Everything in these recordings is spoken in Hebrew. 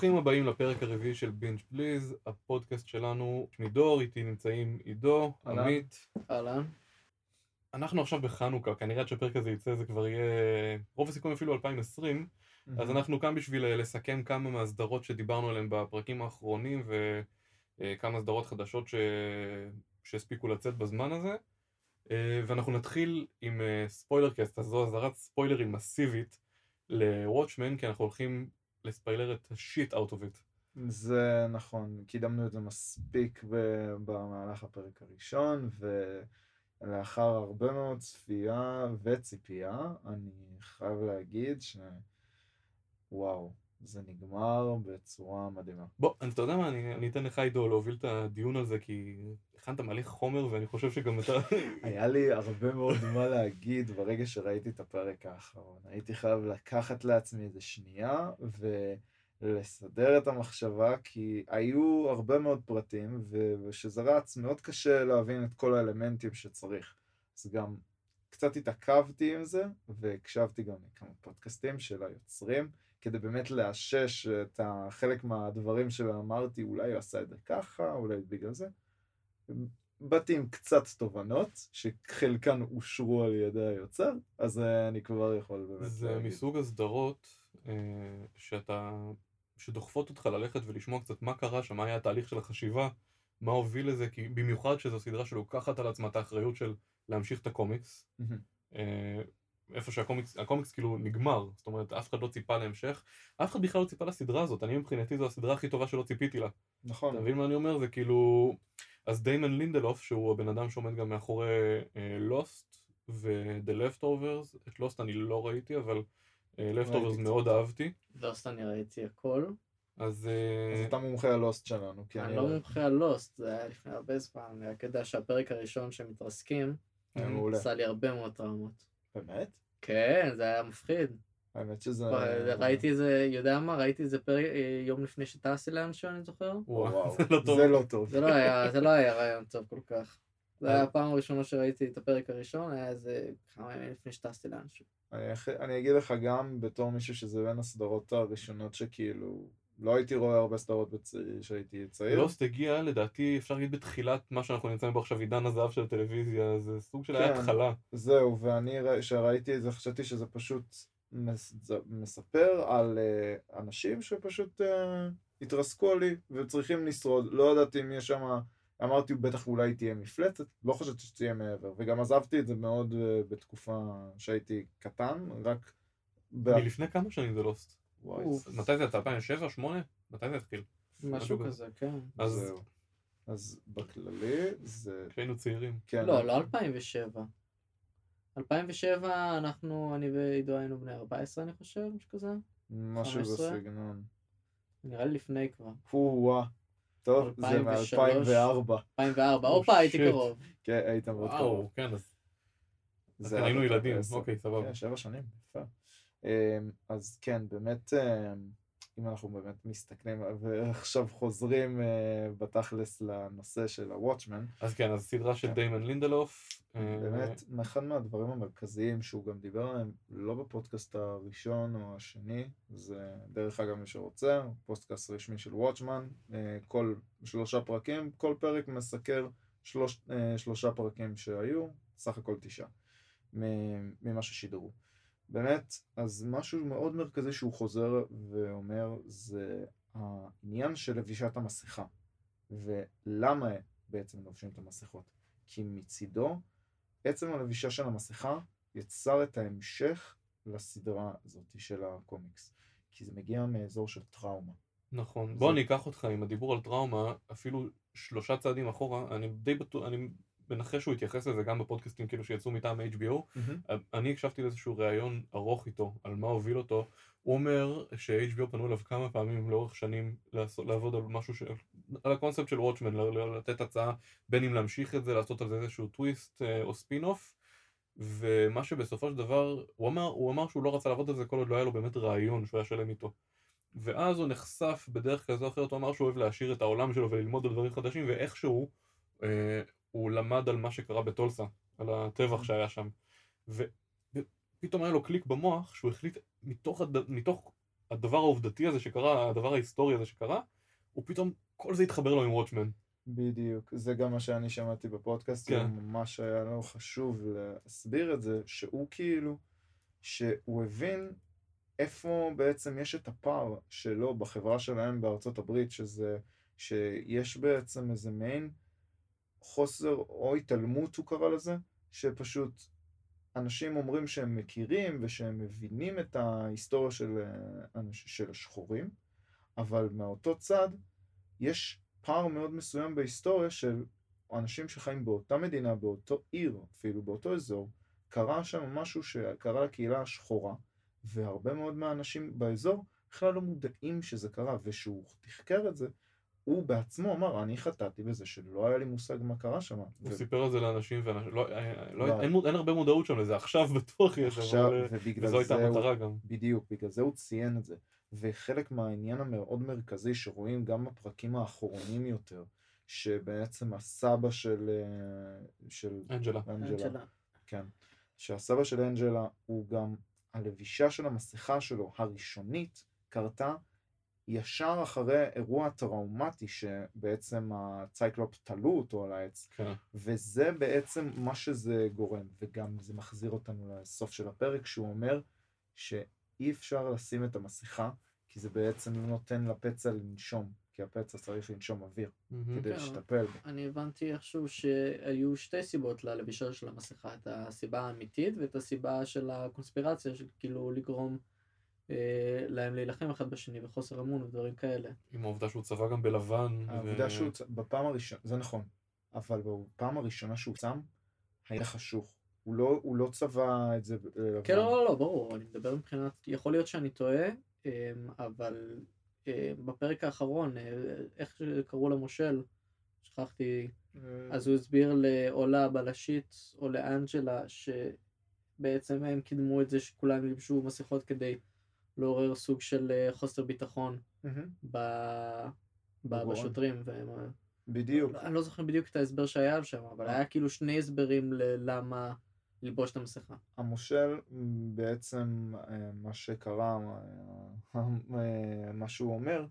ברוכים הבאים לפרק הרביעי של Binge Please, הפודקאסט שלנו, שמי דור, איתי נמצאים עידו. עמית. אהלן. אנחנו עכשיו בחנוכה, כנראה עד שהפרק הזה יצא זה כבר יהיה, רוב הסיכויים אפילו 2020, אז אנחנו כאן בשביל אה, לסכם כמה מהסדרות שדיברנו עליהן בפרקים האחרונים וכמה סדרות חדשות ש... שהספיקו לצאת בזמן הזה. אה, ואנחנו נתחיל עם אה, spoiler cast, אז זו אזהרת ספוילרים מסיבית לוואטשמן, כי אנחנו הולכים לספיילר את השיט out of it. זה נכון, קידמנו את זה מספיק במהלך הפרק הראשון, ולאחר הרבה מאוד צפייה וציפייה, אני חייב להגיד ש... וואו, זה נגמר בצורה מדהימה. בוא, אתה יודע מה, אני, אני אתן לך עידו להוביל את הדיון על זה, כי הכנת מלא חומר ואני חושב שגם אתה... היה לי הרבה מאוד מה להגיד ברגע שראיתי את הפרק האחרון. הייתי חייב לקחת לעצמי איזה שנייה ולסדר את המחשבה, כי היו הרבה מאוד פרטים, ו- וכשזה רץ מאוד קשה להבין את כל האלמנטים שצריך. אז גם קצת התעכבתי עם זה, והקשבתי גם לכמה פודקאסטים של היוצרים, כדי באמת לאשש את חלק מהדברים שאמרתי, אולי הוא עשה את זה ככה, אולי בגלל זה. באתי עם קצת תובנות, שחלקן אושרו על ידי היוצר, אז אה, אני כבר יכול באמת זה להגיד. מסוג הסדרות אה, שאתה... שדוחפות אותך ללכת ולשמוע קצת מה קרה שם, מה היה התהליך של החשיבה, מה הוביל לזה, כי במיוחד שזו סדרה שלוקחת על עצמה את האחריות של להמשיך את הקומיקס. מהמם. אה, איפה שהקומיקס, הקומיקס כאילו נגמר, זאת אומרת אף אחד לא ציפה להמשך, אף אחד בכלל לא ציפה לסדרה הזאת, אני מבחינתי זו הסדרה הכי טובה שלא ציפיתי לה. נכון, אתה מבין מה אני אומר? זה כאילו... אז דיימן לינדלוף, שהוא הבן אדם שעומד גם מאחורי לוסט ו-The Leftovers, את לוסט אני לא ראיתי, אבל אה, Leftovers ראיתי מאוד קצת. אהבתי. לוסט אני ראיתי הכל. אז אה, אז אתה מומחה הלוסט שלנו, כי אני אני לא מומחה על לוסט, זה היה לפני הרבה זמן. אני רק יודע שהפרק הראשון שמתרסקים. עשה לי הרבה מאוד טראומות. באמת? כן, זה היה מפחיד. האמת שזה... ראיתי איזה, יודע מה? ראיתי איזה פרק אה, יום לפני שטסתי לאנשהו, אני זוכר. וואו, זה לא טוב. זה לא טוב. זה לא היה, זה לא היה רעיון טוב כל כך. זה. היה הפעם הראשונה שראיתי את הפרק הראשון, היה איזה כמה ימים לפני שטסתי לאנשהו. אני אגיד לך גם בתור מישהו שזה בין הסדרות הראשונות שכאילו... לא הייתי רואה הרבה סדרות בצ- כשהייתי צעיר. לוסט הגיע לדעתי אפשר להגיד בתחילת מה שאנחנו נמצאים בו עכשיו עידן הזהב של הטלוויזיה זה סוג של כן. התחלה. זהו, ואני, כשראיתי את זה, חשבתי שזה פשוט מס- מספר על uh, אנשים שפשוט uh, התרסקו עלי וצריכים לשרוד. לא ידעתי אם יש שם, אמרתי בטח אולי תהיה מפלצת, לא חשבתי שתהיה מעבר. וגם עזבתי את זה מאוד uh, בתקופה שהייתי קטן, רק... ב... מלפני כמה שנים זה לוסט? וואי, מתי זה יצא? 2007? 2008? מתי זה התחיל? משהו כזה. כן. אז זהו. אז בכללי זה... כשהיינו צעירים. כן, לא, לא 2007. 2007 אנחנו, אני ועידו היינו בני 14 אני חושב, משהו כזה. משהו 15? בסגנון. נראה לי לפני כבר. וואה. טוב, זה 2003. מ-2004. 2004, Oh, הופה הייתי. קרוב. כן, היית מאוד קרוב. וואו, כן, אז היינו ילדים, 2010. אוקיי, סבבה. כן, שבע שנים, יפה. אמ, אז כן, באמת, אמ, אם אנחנו באמת מסתכלים ועכשיו חוזרים אה, בתכלס לנושא של הוואטשמן, אז כן, אז סדרה של כן. דיימן לינדלוף. אה, באמת, אחד מהדברים המרכזיים שהוא גם דיבר עליהם, לא בפודקאסט הראשון או השני, זה דרך אגב מי שרוצה, פודקאסט רשמי של וואטשמן, אה, כל שלושה פרקים, כל פרק מסקר שלוש, שלושה פרקים שהיו, סך הכל תשעה, ממה ששידרו. באמת, אז משהו מאוד מרכזי שהוא חוזר ואומר זה העניין של לבישת המסכה, ולמה בעצם לובשים את המסכות. כי מצידו עצם הלבישה של המסכה יצר את ההמשך לסדרה הזאת של הקומיקס. כי זה מגיע מאזור של טראומה. נכון. זה- בוא אני אקח אותך עם הדיבור על טראומה, אפילו שלושה צעדים אחורה, אני די בטוח, אני מנחש שהוא התייחס לזה גם בפודקאסטים כאילו שיצאו מטעם HBO. אני הקשבתי לאיזשהו ראיון ארוך איתו, על מה הוביל אותו. הוא אומר ש-HBO פנו אליו כמה פעמים לאורך שנים לעשות, לעבוד על משהו, ש... על הקונספט של וואטשמן, לתת הצעה, בין אם להמשיך את זה, לעשות על זה איזשהו טוויסט אה, או ספין-אוף. ומה שבסופו של דבר, הוא אמר, הוא אמר שהוא לא רצה לעבוד על זה כל עוד לא היה לו באמת רעיון שהוא היה שלם איתו. ואז הוא נחשף בדרך כזו או אחרת, הוא אמר שהוא אוהב להעשיר את העולם שלו וללמוד על דברים חדשים, ואיכשהו אה, הוא למד על מה שקרה בטולסה, על הטבח שהיה שם. ופתאום היה לו קליק במוח שהוא החליט מתוך, הד... מתוך הדבר העובדתי הזה שקרה, הדבר ההיסטורי הזה שקרה, הוא פתאום, כל זה התחבר לו עם וואטשמן. בדיוק, זה גם מה שאני שמעתי בפודקאסט, כן. כן. ממש היה לו חשוב להסביר את זה, שהוא כאילו, שהוא הבין איפה בעצם יש את הפער שלו בחברה שלהם בארצות הברית, שזה, שיש בעצם איזה מעין חוסר או התעלמות הוא קרא לזה, שפשוט אנשים אומרים שהם מכירים ושהם מבינים את ההיסטוריה של, אה, של השחורים, אבל מאותו צד יש פער מאוד מסוים בהיסטוריה של אנשים שחיים באותה מדינה, באותו עיר, אפילו באותו אזור, קרה שם משהו שקרה לקהילה השחורה, והרבה מאוד מהאנשים באזור בכלל לא מודעים שזה קרה, וכשהוא תחקר את זה, הוא בעצמו אמר, אני חטאתי בזה שלא היה לי מושג מה קרה שם. הוא סיפר את זה לאנשים, ואנשים, לא, אה, לא, לא. אין, אין הרבה מודעות שם לזה, עכשיו בטוח יש, עכשיו, אבל, אה, וזו הייתה המטרה גם. בדיוק, בגלל זה הוא ציין את זה. וחלק מהעניין המאוד מרכזי שרואים גם בפרקים האחרונים יותר, שבעצם הסבא של, אה, של אנג'לה. אנג'לה, אנג'לה. כן, שהסבא של אנג'לה הוא גם, הלבישה של המסכה שלו הראשונית קרתה ישר אחרי אירוע טראומטי שבעצם הצייקלופ תלו אותו על העץ, כן. וזה בעצם מה שזה גורם, וגם זה מחזיר אותנו לסוף של הפרק, שהוא אומר שאי אפשר לשים את המסכה, כי זה בעצם לא נותן לפצע לנשום, כי הפצע צריך לנשום אוויר, מהמם. כדי כן. להשתפל בו. אני הבנתי איכשהו שהיו שתי סיבות ללבישה של המסכה, את הסיבה האמיתית ואת הסיבה של הקונספירציה, של כאילו לגרום להם להילחם אחד בשני וחוסר אמון ודברים כאלה. עם העובדה שהוא צבע גם בלבן. העובדה ו- שהוא, צ- בפעם הראשונה, זה נכון, אבל בפעם הראשונה שהוא צם, היה חשוך. הוא לא, הוא לא צבע את זה אה, לבן. כן, לא, לא, לא, ברור, אני מדבר מבחינת, יכול להיות שאני טועה, אמ, אבל אה, בפרק האחרון, אה, איך שקראו למושל, שכחתי, אה, אז הוא הסביר ל- או לבלשית או לאנג'לה שבעצם הם קידמו את זה שכולם ילבשו מסכות כדי לעורר סוג של אה, חוסר ביטחון ב... בשוטרים. והם... אה, בדיוק. אני לא זוכר בדיוק את ההסבר שהיה שם, אבל היה כאילו שני הסברים ללמה ללבוש את המסכה. המושל בעצם אה, מה שקרה, אה, אה, מה שהוא אומר,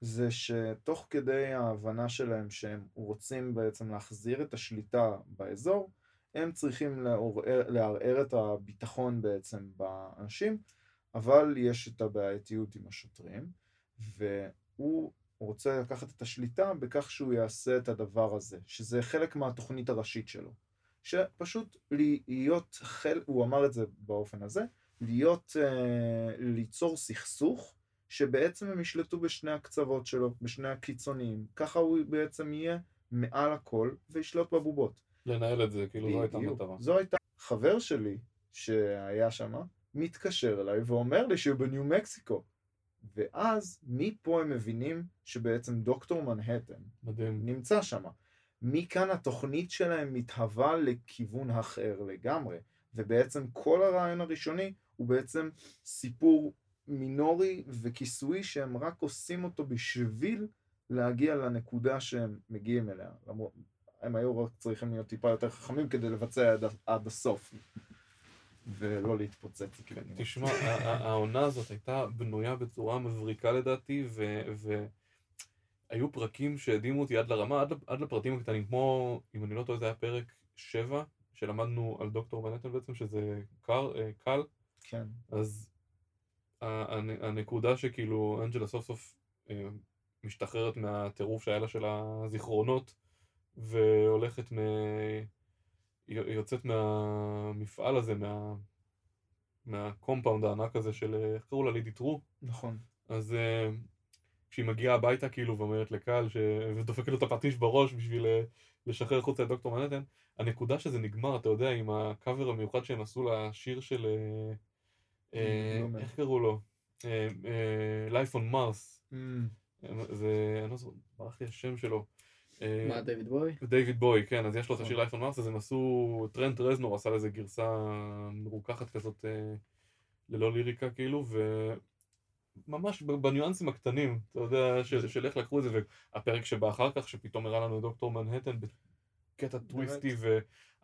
זה שתוך כדי ההבנה שלהם שהם רוצים בעצם להחזיר את השליטה באזור, הם צריכים לערער את הביטחון בעצם באנשים, אבל יש את הבעייתיות עם השוטרים, והוא רוצה לקחת את השליטה בכך שהוא יעשה את הדבר הזה, שזה חלק מהתוכנית הראשית שלו. שפשוט להיות חלק, הוא אמר את זה באופן הזה, להיות, אה, ליצור סכסוך שבעצם הם ישלטו בשני הקצוות שלו, בשני הקיצוניים. ככה הוא בעצם יהיה מעל הכל וישלוט בבובות. לנהל את זה, כאילו זו הייתה. המטרה. זו הייתה חבר שלי שהיה שם, מתקשר אליי ואומר לי שהוא בניו מקסיקו. ואז מפה הם מבינים שבעצם דוקטור מנהטן מדהים. נמצא שם. מכאן התוכנית שלהם מתהווה לכיוון אחר לגמרי, ובעצם כל הרעיון הראשוני הוא בעצם סיפור מינורי וכיסוי שהם רק עושים אותו בשביל להגיע לנקודה שהם מגיעים אליה. למרות, הם היו רק צריכים להיות טיפה יותר חכמים כדי לבצע עד, עד הסוף, ולא להתפוצץ. כאילו. תשמע, העונה הזאת הייתה בנויה בצורה מבריקה לדעתי, והיו פרקים שהדהימו אותי עד לרמה, עד, עד לפרטים הקטנים, כמו, אם אני לא טועה, זה היה פרק 7, שלמדנו על דוקטור מנהטן בעצם, שזה קל, אה, קל כן, אז הנקודה שכאילו אנג'לה סוף סוף אה, משתחררת מהטירוף שהיה לה של הזיכרונות, והולכת מ... יוצאת מהמפעל הזה, מה... מה compound הענק הזה של, אה, איך קראו לה? Lady Trieu? נכון. אז אה, כשהיא מגיעה הביתה כאילו ואומרת לקהל ש... ודופקת לו את הפטיש בראש בשביל אה, לשחרר החוצה את דוקטור מנהטן, הנקודה שזה נגמר, אתה יודע, עם הקאבר המיוחד שהם עשו לשיר של... בלומר. איך קראו לו? Life on Mars. אממ, זה... אני לא זוכר, ברח לי השם שלו. אה, מה, דיוויד בואי? דיוויד בואי, כן, אז יש לו את השיר נכון. Life on Mars, אז הם עשו, טרנט רזנור עשה לזה גרסה מרוככת כזאת אה, ללא ליריקה כאילו, וממש ב- בניואנסים הקטנים, אתה יודע, של, איך לקחו את זה, והפרק שבא אחר כך, שפתאום הראה לנו דוקטור מנהטן בקטע טוויסטי,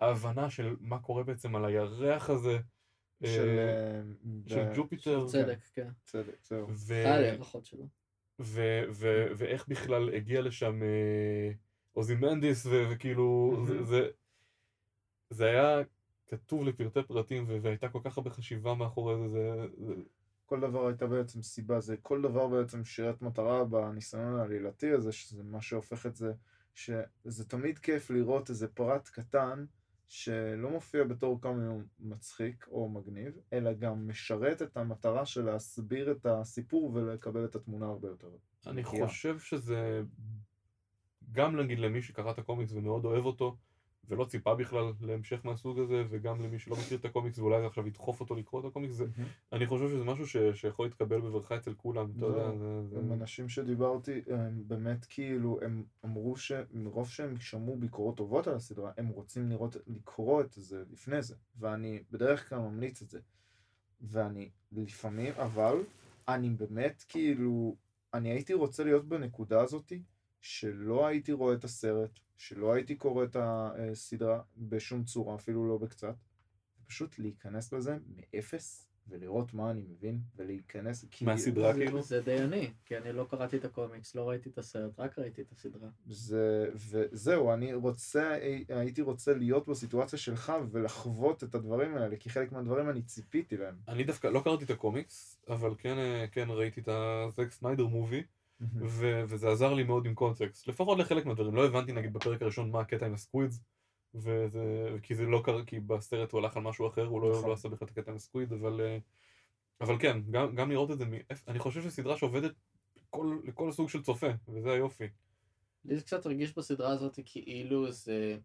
וההבנה של מה קורה בעצם על הירח הזה, של... אה, אה, Jupiter. צדק, כן. צדק, זהו. לי הערכות שלו. ו- ו- ואיך בכלל הגיע לשם אה, אוזימנדיס, ו- וכאילו. זה- זה- זה היה כתוב לפרטי פרטים, ו- והייתה כל כך הרבה חשיבה מאחורי זה, זה, זה כל דבר הייתה בעצם סיבה, זה כל דבר בעצם שירת מטרה בניסיון העלילתי הזה, שזה מה שהופך את זה, שזה תמיד כיף לראות איזה פרט קטן שלא מופיע בתור כמה יום מצחיק או מגניב, אלא גם משרת את המטרה של להסביר את הסיפור ולקבל את התמונה הרבה יותר. אני. חושב שזה, גם נגיד למי שקרא את הקומיקס ומאוד אוהב אותו, ולא ציפה בכלל להמשך מהסוג הזה, וגם למי שלא מכיר את הקומיקס ואולי עכשיו ידחוף אותו לקרוא את הקומיקס, זה, אני חושב שזה משהו ש, שיכול להתקבל בברכה אצל כולם, אתה יודע. זה, זה... הם אנשים שדיברתי, הם באמת כאילו, הם אמרו שמרוב שהם שמעו ביקורות טובות על הסדרה, הם רוצים לראות, לקרוא את זה לפני זה, ואני בדרך כלל ממליץ את זה. ואני לפעמים, אבל אני באמת כאילו, אני הייתי רוצה להיות בנקודה הזאתי, שלא הייתי רואה את הסרט, שלא הייתי קורא את הסדרה בשום צורה, אפילו לא בקצת, פשוט להיכנס לזה מאפס, ולראות מה אני מבין, ולהיכנס, כי... מהסדרה זה- כאילו? זה די אני, כי אני לא קראתי את הקומיקס, לא ראיתי את הסרט, רק ראיתי את הסדרה. זה, וזהו, אני רוצה, הייתי רוצה להיות בסיטואציה שלך ולחוות את הדברים האלה, כי חלק מהדברים אני ציפיתי להם. אני דווקא לא קראתי את הקומיקס, אבל כן, אה, כן ראיתי את הזק סניידר movie, ו- וזה עזר לי מאוד עם context, לפחות לחלק מהדברים, לא הבנתי נגיד בפרק הראשון מה הקטע עם ה squids, וזה, כי זה לא קרה, כי בסרט הוא הלך על משהו אחר, הוא לא, נכון. לא עשה בכלל את הקטע עם ה squid, אבל, אה, אבל כן, גם, גם לראות את זה, מאפ- אני חושב שסדרה שעובדת כל, לכל סוג של צופה, וזה היופי. לי זה קצת הרגיש בסדרה הזאת כאילו זה...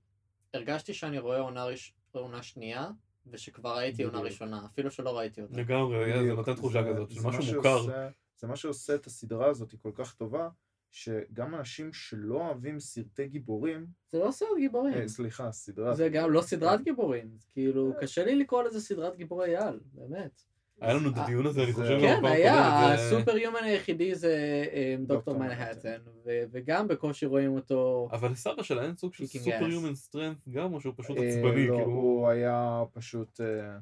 הרגשתי שאני רואה עונה, ראש... עונה שנייה, ושכבר ראיתי עונה. ראשונה, אפילו שלא ראיתי אותה. לגמרי, זה נותן תחושה כזאת, של משהו מוכר. זה מה שעושה את הסדרה הזאת כל כך טובה, שגם אנשים שלא אוהבים סרטי גיבורים, זה לא סרט גיבורים. אה, סליחה, סדרה. זה גם לא סדרת גיבורים. כאילו, קשה לי לקרוא לזה סדרת גיבורי על, באמת. היה לנו את הדיון הזה, אני חושב, כן, היה, הסופר יומן היחידי זה אה, דוקטור מנהטן, וגם בקושי רואים אותו. אבל לסבא שלה אין סוג של super human strength גם, או שהוא פשוט אה, עצבני, לא, כאילו... הוא היה פשוט, אה,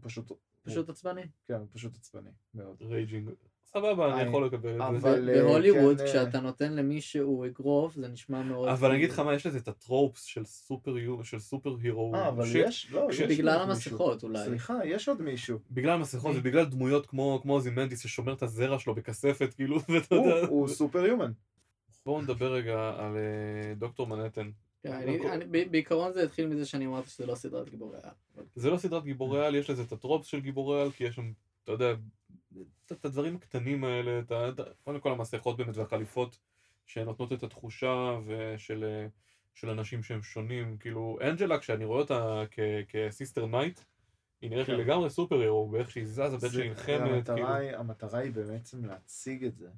פשוט, פשוט עצבני. כן, פשוט עצבני מאוד. raging. סבבה, אני אה, יכול לקבל את זה. אבל, אה, בהוליווד, כן, אה, כשאתה נותן למישהו אגרוף, זה נשמע מאוד... אבל אני אגיד לך כאילו- מה, יש לזה את ה tropes של super hu- של super hero. אה, אבל. יש, לא, יש בגלל עוד מישהו. המסכות אולי. סליחה, יש עוד מישהו. בגלל המסכות? ובגלל דמויות כמו כמו אוזימנדיס ששומר את הזרע שלו בכספת, כאילו, ואתה יודע. הוא super human. בואו נדבר רגע על אה, דוקטור מנהטן. כן, אני- אני- ב- בעיקרון זה התחיל מזה שאני אמרתי שזה לא סדרת גיבורי על. זה לא סדרת גיבורי על, יש לזה את ה tropes של גיבורי על, כי יש שם, אתה יודע, את- הדברים הקטנים האלה, קודם כל המסכות באמת והחליפות, שנותנות את התחושה ושל של אנשים שהם שונים, כאילו, אנג'לה, כשאני רואה אותה כ- כ Sister Night, היא נראית לי כן. לגמרי super hero, באיך שהיא זזה, באיך שהיא נלחמת, המטרה כאילו. היא- המטרה היא בעצם להציג את זה,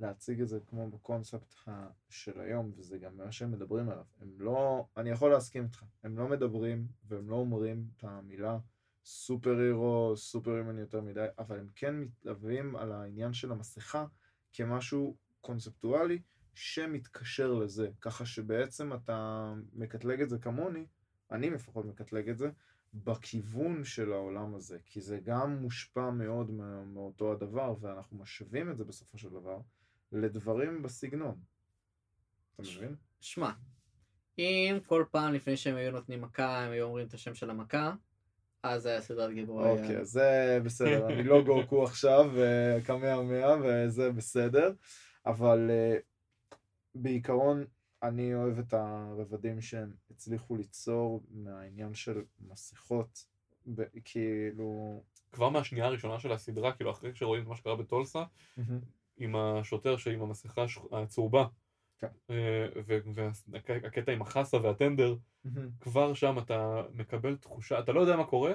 להציג את זה כמו בקונספט של היום, וזה גם מה שהם מדברים עליו. הם לא, אני יכול להסכים איתך, הם לא מדברים והם לא אומרים את המילה סופר הירו, סופר הימן יותר מדי, אבל הם כן מתלווים על העניין של המסכה כמשהו קונספטואלי שמתקשר לזה, ככה שבעצם אתה מקטלג את זה כמוני, אני לפחות מקטלג את זה, בכיוון של העולם הזה, כי זה גם מושפע מאוד מאותו הדבר, ואנחנו משווים את זה בסופו של דבר לדברים בסגנון. אתה מבין? שמע, אם כל פעם לפני שהם היו נותנים מכה, הם היו אומרים את השם של המכה, אז זה היה סדרת גיבורי על. אוקיי, זה בסדר, אני לא גורקו עכשיו, קמע וזה בסדר, אבל אה, בעיקרון אני אוהב את הרבדים שהם הצליחו ליצור מהעניין של מסכות, כאילו... כבר מהשנייה הראשונה של הסדרה, כאילו אחרי שרואים את מה שקרה בטולסה, עם השוטר שעם המסכה הצהובה, כן. אה, והקטע עם החסה והטנדר, כבר שם אתה מקבל תחושה, אתה לא יודע מה קורה,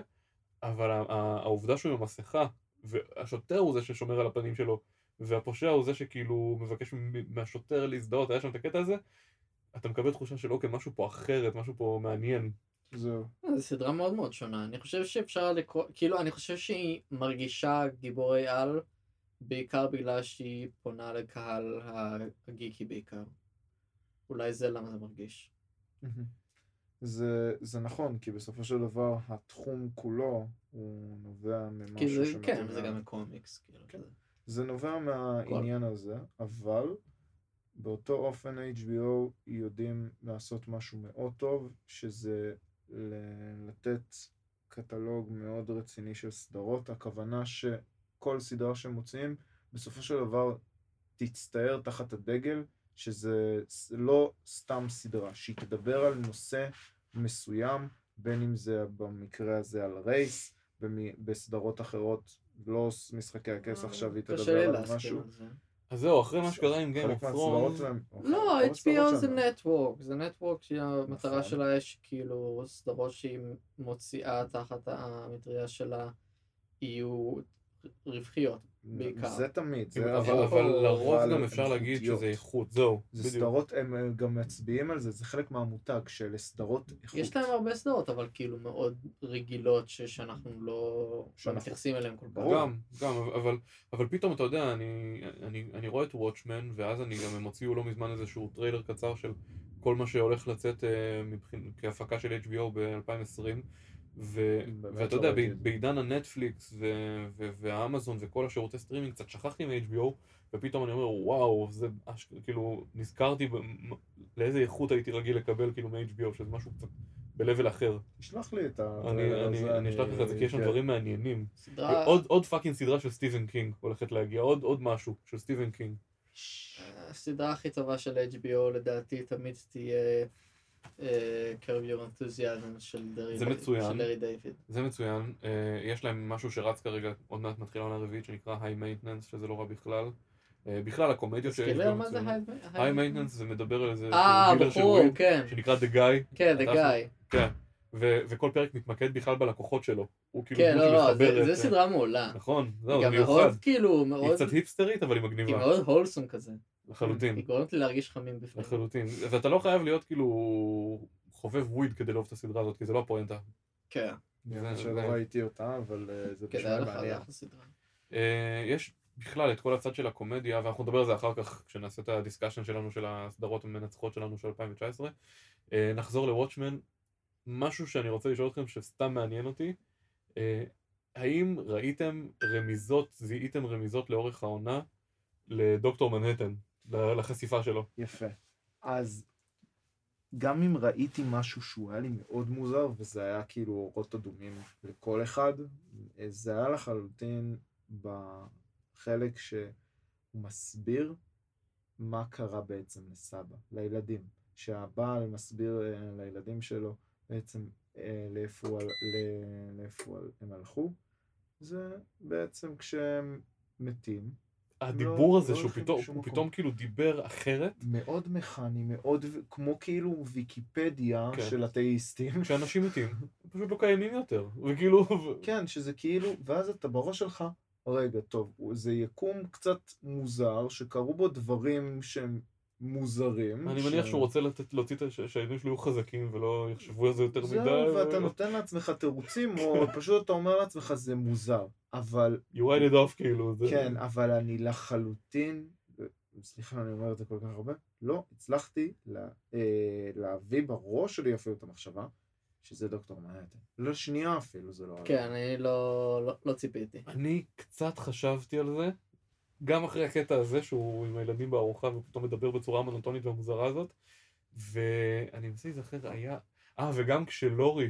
אבל ה- ה- העובדה שהוא עם המסכה, והשוטר הוא זה ששומר על הפנים שלו, והפושע הוא זה שכאילו מבקש מהשוטר להזדהות, היה שם את הקטע הזה, אתה מקבל תחושה של אוקיי, משהו פה אחרת, משהו פה מעניין. זהו. אה, זו סדרה מאוד מאוד שונה. אני חושב שאפשר לקרוא, כאילו, אני חושב שהיא מרגישה גיבורי על, בעיקר בגלל שהיא פונה לקהל הגיקי בעיקר. אולי זה למה זה מרגיש. זה, זה נכון, כי בסופו של דבר התחום כולו הוא נובע ממשהו זה, שמתאים כן, זה לה- גם מקומיקס, כאילו. כן. זה- זה נובע מהעניין הזה, אבל באותו אופן HBO יודעים לעשות משהו מאוד טוב, שזה לתת קטלוג מאוד רציני של סדרות. הכוונה שכל סדרה שהם מוציאים, בסופו של דבר תצטייר תחת הדגל, שזה לא סתם סדרה, שהיא תדבר על נושא מסוים, בין אם זה במקרה הזה על רייס, בסדרות אחרות, לא משחקי הכס עכשיו, היא תדבר על משהו. זה. אז זהו, אחרי מה שקרה עם Game of Thrones, לא, HBO זה שלהם- נטוורק, זה נטוורק שהמטרה נכון. שלה יש כאילו סדרות שהיא מוציאה תחת המטריה שלה יהיו רווחיות בעיקר. זה תמיד, זה אבל אבל לרוב אבל גם אפשר להגיד. שזה איכות, זהו, זה בדיוק. סדרות, הם גם מצביעים על זה, זה חלק מהמותג של סדרות איכות. יש להם הרבה סדרות, אבל כאילו מאוד רגילות ש- שאנחנו לא שאנחנו- מתייחסים אליהן כל כך. גם, גם, אבל, אבל פתאום אתה יודע, אני, אני, אני רואה את Watchmen, ואז אני גם, הם הוציאו לא מזמן איזשהו טריילר קצר של כל מה שהולך לצאת אה, מבחין, כהפקה של HBO ב-2020, ו, ואתה לא יודע. בעידן הנטפליקס ו, ו, והאמזון וכל השירותי סטרימינג, קצת שכחתי מ-HBO, ופתאום אני אומר, וואו, זה, אש, כאילו, נזכרתי ב, לאיזה איכות הייתי רגיל לקבל כאילו מ-HBO, שזה משהו קצת ב-level אחר. תשלח לי את ה... אני, אני, אני אשלח לך את זה, כי יש שם כן. דברים מעניינים. סדרה, עוד, עוד fucking סדרה של סטיבן קינג הולכת להגיע, עוד, עוד משהו של סטיבן קינג. הסדרה הכי טובה של HBO לדעתי תמיד תהיה Curb Your Enthusiasm של לארי זה מצוין. דיוויד. זה מצוין, אה, יש להם משהו שרץ כרגע, עוד מעט מתחילה עונה רביעית, שנקרא High Maintenance, שזה לא רע בכלל. אה, בכלל הקומדיות על מה זה High Maintenance זה מדבר על איזה אה, דילר של בחור, weed, כן. שנקרא The Guy, כן, The Guy. כן, ו- וכל פרק מתמקד בכלל בלקוחות שלו. הוא כאילו כן, לא, לא, זה- שמחברת, זה אה, סדרה מעולה. נכון, זהו, היא זה גם מיוחד. מאוד, כאילו, היא מאוד, קצת היפסטרית, אבל היא היא מגניבה, מאוד wholesome כזה. לחלוטין. היא גורמת לי להרגיש חמים בפנים. לחלוטין. ואתה לא חייב להיות כאילו חובב weed כדי לאהוב את הסדרה הזאת, כי זה לא הפואנטה. כן, האמת זה- שלא ראיתי אותה, אבל אה, זה מעניין. אחלה סדרה. אה, יש בכלל את כל הצד של הקומדיה, ואנחנו נדבר על זה אחר כך כשנעשה את הדיסקשן שלנו של הסדרות המנצחות שלנו של 2019. אה, נחזור לוואטשמן. משהו שאני רוצה לשאול אתכם שסתם מעניין אותי, האם ראיתם רמיזות, זיהיתם רמיזות לאורך העונה לדוקטור מנהטן, לחשיפה שלו? יפה. אז גם אם ראיתי משהו שהוא היה לי מאוד מוזר, וזה היה כאילו אורות אדומים לכל אחד, זה היה לחלוטין בחלק שהוא מסביר מה קרה בעצם לסבא, לילדים. שהבעל מסביר אה, לילדים שלו בעצם אה, לאיפה לאיפה הם הלכו, זה בעצם כשהם מתים, הדיבור הזה לא שהוא פתאום, הוא. פתאום כאילו דיבר אחרת, מאוד מכני, מאוד כמו כאילו ויקיפדיה כן. של אתאיסטים. כשאנשים מתים, פשוט לא קיימים יותר, וכאילו, כן, שזה כאילו, ואז אתה בראש שלך, רגע, טוב, זה יקום קצת מוזר, שקרו בו דברים שהם מוזרים. אני ש- מניח שהוא רוצה לתת, להוציא את שהילדים שלו יהיו חזקים ולא יחשבו על זה יותר מדי. זהו, ואתה ו- נותן לעצמך תירוצים, או פשוט אתה אומר לעצמך, זה מוזר. אבל, You write it off כאילו. זה- כן, אבל אני לחלוטין, סליחה, אני אומר את זה כל כך הרבה, לא הצלחתי לה, אה, להביא בראש שלי אפילו את המחשבה, שזה דוקטור מנהטן. לא שנייה אפילו זה לא. כן, אני לא לא- לא ציפיתי. אני קצת חשבתי על זה, גם אחרי הקטע הזה שהוא עם הילדים בארוחה ופתאום מדבר בצורה המונוטונית והמוזרה הזאת, ואני מנסה להיזכר, היה... אה, וגם כשלורי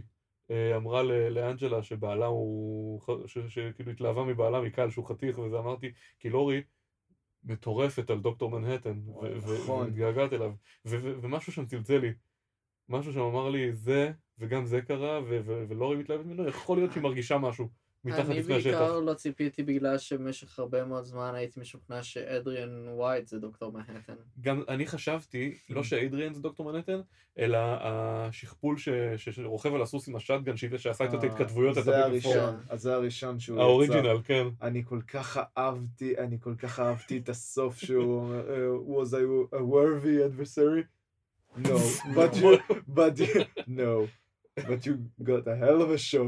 אה, אמרה לאנג'לה שבעלה הוא... שכאילו התלהבה מבעלה מקהל שהוא חתיך וזה, אמרתי, כי לורי מטורפת על דוקטור מנהטן, נכון. והתגעגעת אליו, ומשהו שם צלצל לי. משהו שם אמר לי, זה, וגם זה קרה, ולורי מתלהבת ממנו, יכול להיות שהיא מרגישה משהו מתחת אני לפני השטח. בעיקר לא ציפיתי בגלל שבמשך הרבה מאוד זמן הייתי משוכנע שאדריאן ווייט זה דוקטור מנהטן. גם אני חשבתי, לא שאיידריאן זה דוקטור מנהטן, אלא השכפול ש- ש- שרוכב על הסוס עם השטגן, שעשה את ההתכתבויות, אה, זה הביג פור. הראשון, אז זה הראשון שהוא יצא. האוריג'ינל, כן. אני כל כך אהבתי, אני כל כך אהבתי את הסוף שהוא uh, was I a worthy adversary? No, but you, but you, no, but you got a hell of a show.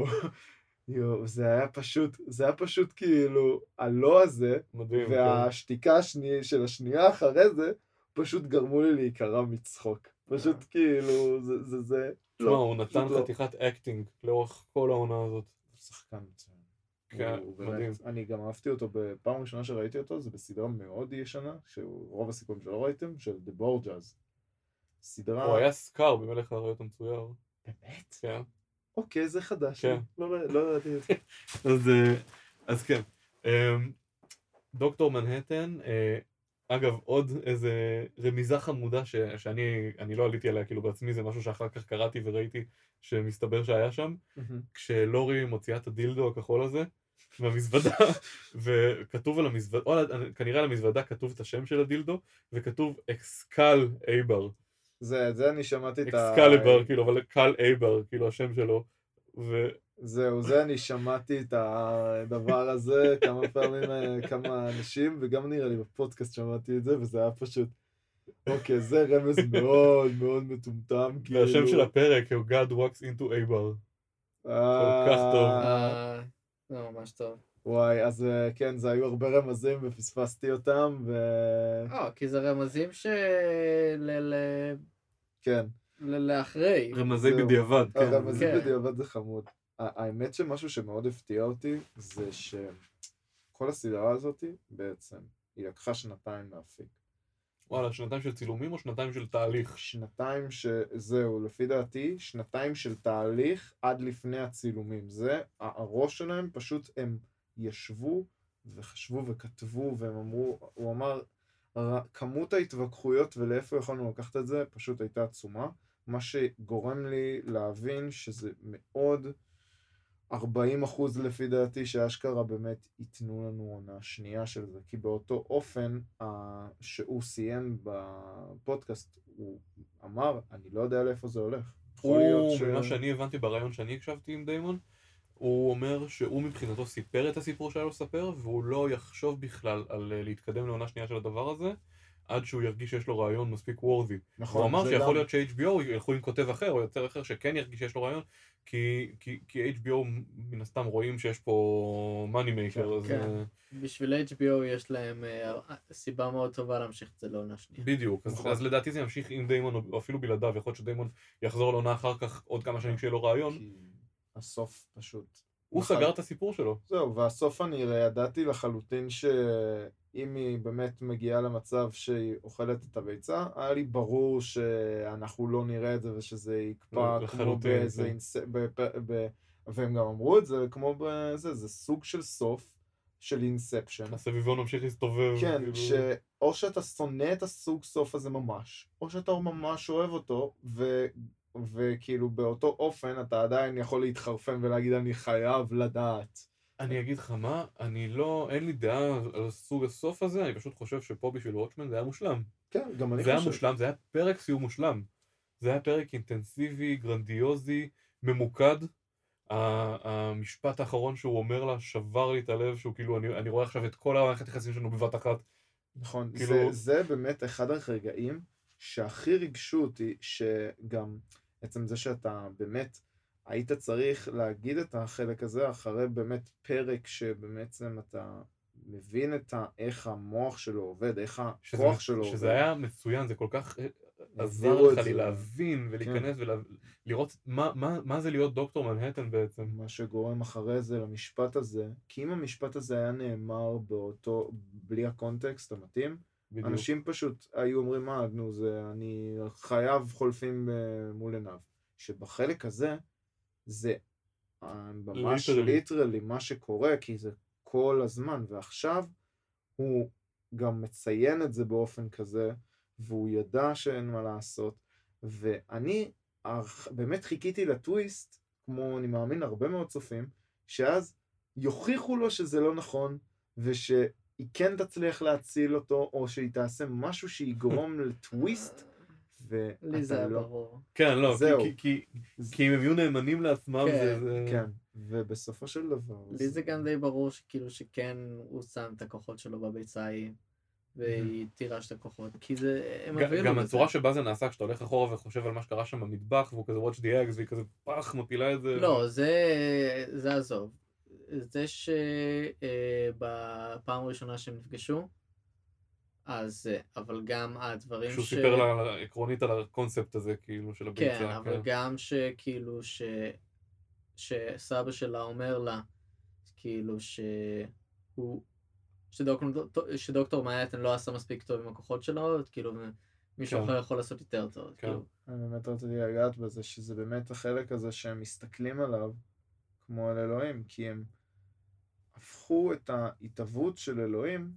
יואו, זה היה פשוט, זה היה פשוט כאילו, הלא הזה, מדהים. כן. והשתיקה השני, של השנייה אחרי זה, פשוט גרמו לי להיקרע מצחוק. פשוט כאילו, זה, זה, זה, תשמע, לא, הוא נתן לא. חתיכת acting לאורך כל העונה הזאת. הוא שחקן מצוין. כן, הוא מדהים. באמת, אני גם אהבתי אותו בפעם ראשונה שראיתי אותו, זה בסדרה מאוד ישנה, שרוב הסיכויים שלא ראיתם, של The Borgias. סדרה... הוא היה סקאר במלך האריות המצויר. באמת? כן. אוקיי, זה חדש. כן. לא לא ידעתי את זה. אז, אה, אז כן. אמ, דוקטור מנהטן, אה, אגב, עוד איזה רמיזה חמודה ש, שאני אני לא עליתי עליה כאילו בעצמי, זה משהו שאחר כך קראתי וראיתי שמסתבר שהיה שם, כשלורי מוציאה את הדילדו הכחול הזה מהמזוודה, וכתוב על המזוודה, או כנראה על המזוודה כתוב את השם של הדילדו, וכתוב Excal Abar, זה, זה אני שמעתי את ה... Excalibur, כאילו, אבל קל אייבר, כאילו השם שלו, ו... זהו, זה אני שמעתי את הדבר הזה כמה פעמים, אה, כמה אנשים, וגם נראה לי בפודקאסט שמעתי את זה, וזה היה פשוט... אוקיי, זה רמז מאוד מאוד מטומטם, כאילו... והשם של הפרק הוא God walks into Abar. אה, כל כך טוב. אה, זה ממש טוב. וואי, אז כן, זה היו הרבה רמזים ופספסתי אותם, ו... אה, כי זה רמזים של... כן. לאחרי. רמזי זהו. בדיעבד, כן. הרמזים כן. בדיעבד זה חמוד. האמת שמשהו שמאוד הפתיע אותי, זה שכל הסדרה הזאת, בעצם, היא לקחה שנתיים להפיק. וואלה, שנתיים של צילומים או שנתיים של תהליך? שנתיים שזהו, לפי דעתי, שנתיים של תהליך עד לפני הצילומים. זה, הראש שלהם פשוט הם ישבו וחשבו וכתבו והם אמרו, הוא אמר, "ר- כמות ההתווכחויות ולאיפה יכולנו לקחת את זה פשוט הייתה עצומה, מה שגורם לי להבין שזה מאוד 40 אחוז לפי דעתי שאשכרה באמת ייתנו לנו עונה שנייה של זה, כי באותו אופן ה- שהוא סיים בפודקאסט, הוא אמר, אני לא יודע לאיפה זה הולך. יכול להיות ש... ממה שאני הבנתי בריאיון שאני הקשבתי עם דיימון, הוא אומר שהוא מבחינתו סיפר את הסיפור שהיה לו לספר, והוא לא יחשוב בכלל על אה, להתקדם לעונה שנייה של הדבר הזה, עד שהוא ירגיש שיש לו רעיון מספיק וורדי. נכון, הוא אמר שיכול גם- להיות ש-HBO ילכו עם כותב אחר או יוצר אחר שכן ירגיש שיש לו רעיון, כי, כי, כי HBO מן הסתם רואים שיש פה מאני מייקר, אז כן. אה, בשביל HBO יש להם אה, סיבה מאוד טובה להמשיך את זה לעונה שנייה. בדיוק, אז, נכון. אז לדעתי זה ימשיך עם דיימון או אפילו בלעדיו, יכול להיות שדיימון יחזור לעונה אחר כך עוד כמה שנים כשיהיה לו רעיון, כי הסוף פשוט... הוא נכון. סגר את הסיפור שלו. זהו, והסוף אני ידעתי לחלוטין שאם היא באמת מגיעה למצב שהיא אוכלת את הביצה, היה לי ברור שאנחנו לא נראה את זה ושזה יקפא לא, כמו באיזה... זה- אינס... ב... ב... ב... והם גם אמרו את זה כמו בזה, זה סוג של סוף של אינספשן. הסביבון ממשיך להסתובב. כן, כאילו. שאו שאתה שונא את הסוג סוף הזה ממש, או שאתה ממש אוהב אותו, ו... וכאילו באותו אופן אתה עדיין יכול להתחרפן ולהגיד אני חייב לדעת. אני אגיד לך מה, אני לא, אין לי דעה על סוג הסוף הזה, אני פשוט חושב שפה בשביל Watchmen זה היה מושלם. כן, גם אני זה היה חושב. מושלם, זה היה פרק סיום מושלם. זה היה פרק אינטנסיבי, גרנדיוזי, ממוקד. המשפט האחרון שהוא אומר לה שבר לי את הלב, שהוא כאילו, אני, אני רואה עכשיו את כל המערכת יחסים שלנו בבת אחת. נכון, כאילו- זה, זה באמת אחד הרגעים שהכי ריגשו אותי, שגם עצם זה שאתה באמת היית צריך להגיד את החלק הזה אחרי באמת פרק שבעצם אתה מבין את ה, איך המוח שלו עובד, איך שזה, הכוח שלו שזה עובד. היה מצוין, זה כל כך אה, עזר לך לי. כן. להבין ולהיכנס ולראות מה, מה, מה זה להיות דוקטור מנהטן בעצם. מה שגורם אחרי זה למשפט הזה, כי אם המשפט הזה היה נאמר באותו, בלי הקונטקסט המתאים, בדיוק. אנשים פשוט היו אומרים, מה, נו, זה, אני חייב חולפים אה, מול עיניו. שבחלק הזה, זה אה, ממש. ליטרלי מה שקורה, כי זה כל הזמן, ועכשיו הוא גם מציין את זה באופן כזה, והוא ידע שאין מה לעשות, ואני באמת חיכיתי לטוויסט, כמו אני מאמין הרבה מאוד צופים, שאז יוכיחו לו שזה לא נכון, ושהיא כן תצליח להציל אותו, או שהיא תעשה משהו שיגרום לטוויסט, לי זה היה לא... ברור. כן, לא, זהו. כי, כי, כי, כי אם הם יהיו נאמנים לעצמם, כן, זה... זה... כן, ובסופו של דבר... לי זה גם די ברור שכאילו שכן הוא שם את הכוחות שלו בביצה ההיא, והיא תירש את הכוחות, כי זה, הם הובילו גם. הצורה שבה זה נעשה, כשאתה הולך אחורה וחושב על מה שקרה שם במטבח, והוא כזה watch the eggs, והיא כזה פח, מפילה את זה. לא, זה, זה עזוב. זה שבפעם הראשונה שהם נפגשו, אז, אה, אבל גם הדברים שהוא ש... סיפר לה עקרונית על הקונספט הזה, כאילו, של הביצה. כן, אבל גם שכאילו ש... שסבא שלה אומר לה, כאילו שהוא... שדוקטור, שדוקטור מייטן לא עשה מספיק טוב עם הכוחות שלו, כאילו מישהו כן. אחר יכול לעשות יותר טוב. כן. כאילו. אני באמת רציתי לגעת בזה, שזה באמת החלק הזה שהם מסתכלים עליו כמו על אלוהים, כי הם הפכו את ההתהוות של אלוהים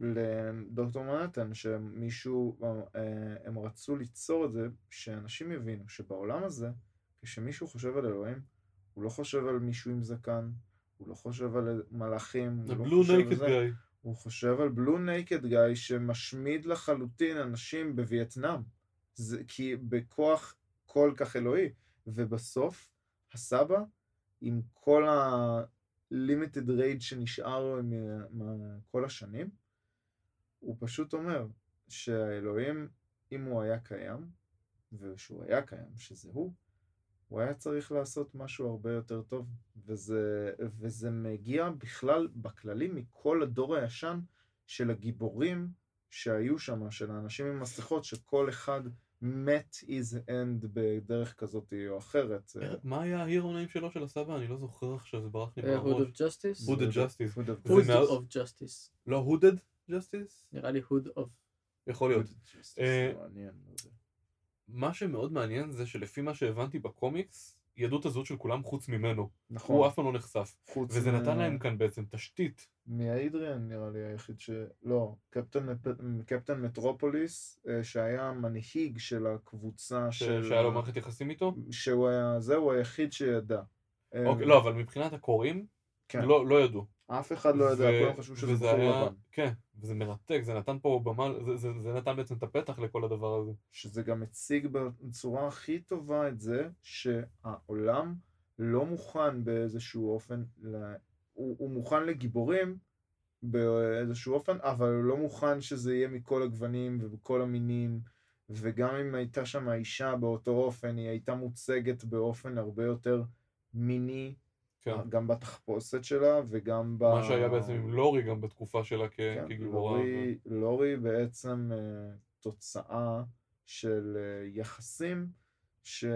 לדוקטור מנהטן, שמישהו, אה, הם רצו ליצור את זה, שאנשים יבינו שבעולם הזה, כשמישהו חושב על אלוהים, הוא לא חושב על מישהו עם זקן, הוא לא חושב על מלאכים, הוא לא חושב על זה. גאי. הוא חושב על בלו נייקד גאי שמשמיד לחלוטין אנשים בווייטנאם. זה כי בכוח כל כך אלוהי. ובסוף, הסבא, עם כל ה-limited rage שנשאר לו מכל השנים, הוא פשוט אומר שהאלוהים, אם הוא היה קיים, ושהוא היה קיים, שזה הוא, הוא היה צריך לעשות משהו הרבה יותר טוב, וזה, וזה מגיע בכלל, בכללי, מכל הדור הישן של הגיבורים שהיו שם, של האנשים עם מסכות, שכל אחד מת is end בדרך כזאת או אחרת. מה היה ההירו נעים שלו של הסבא? אני לא זוכר עכשיו, זה ברח לי אה, Hood מהראש. of Justice? Hooded Justice. Hood of זה Hood מאז- of Justice. לא Hooded Justice? נראה לי Hood of... יכול להיות. Justice, אה, לא. מה שמאוד מעניין זה שלפי מה שהבנתי בקומיקס, ידעו את הזהות של כולם חוץ ממנו. נכון. הוא אף פעם לא נחשף. חוץ וזה מ- נתן להם כאן בעצם תשתית. מהאידריאן נראה לי היחיד ש... לא, קפטן, קפטן מטרופוליס, אה, שהיה מנהיג של הקבוצה ש- של... שהיה לו מערכת יחסים איתו. שהוא היה, זהו היחיד שידע. אה, אוקיי, לא, אבל מבחינת הקוראים, כן. לא לא ידעו. אף אחד לא יודע, כולם חשבו שזה בחור היה- לבן. כן, וזה מרתק, זה נתן פה במה, זה- זה- זה נתן בעצם את הפתח לכל הדבר הזה. שזה גם מציג בצורה הכי טובה את זה שהעולם לא מוכן באיזשהו אופן, ל... הוא, הוא מוכן לגיבורים באיזשהו אופן, אבל הוא לא מוכן שזה יהיה מכל הגוונים ובכל המינים, וגם אם הייתה שם האישה באותו אופן, היא הייתה מוצגת באופן הרבה יותר מיני, כן. גם בתחפושת שלה וגם ב... מה שהיה בעצם עם לורי גם בתקופה שלה כ- כן, כגיבורה. לורי, לורי בעצם אה, תוצאה של אה, יחסים שהיא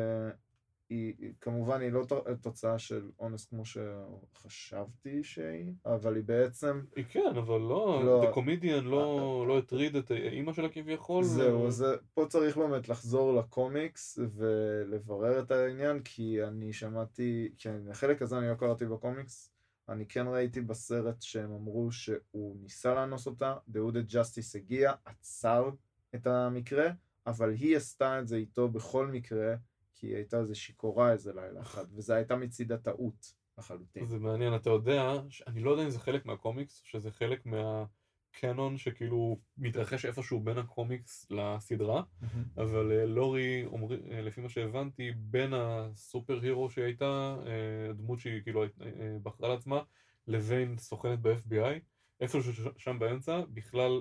היא- כמובן היא לא תוצאה של אונס כמו שחשבתי שהיא, אבל היא בעצם, היא כן, אבל לא, לא. The Comedian לא אה, לא הטריד את אימא שלה כביכול. זהו, ו- זה- פה צריך באמת לחזור לקומיקס ולברר את העניין, כי אני שמעתי, כן, החלק הזה אני לא קראתי בקומיקס, אני כן ראיתי בסרט שהם אמרו שהוא ניסה לאנוס אותה, Hooded Justice הגיע, עצר את המקרה, אבל היא עשתה את זה איתו בכל מקרה, כי היא הייתה איזה שיכורה איזה לילה אחד, וזה הייתה מצידה טעות לחלוטין. זה מעניין, אתה יודע, אני לא יודע אם זה חלק מהקומיקס, או שזה חלק מהקנון שכאילו מתרחש איפשהו בין הקומיקס לסדרה, אבל אה, לורי, אומרי- אה, לפי מה שהבנתי, בין הסופר הירו שהיא הייתה, אה, הדמות שהיא כאילו בחרה לעצמה, לבין סוכנת ב-FBI, איפשהו שם באמצע, בכלל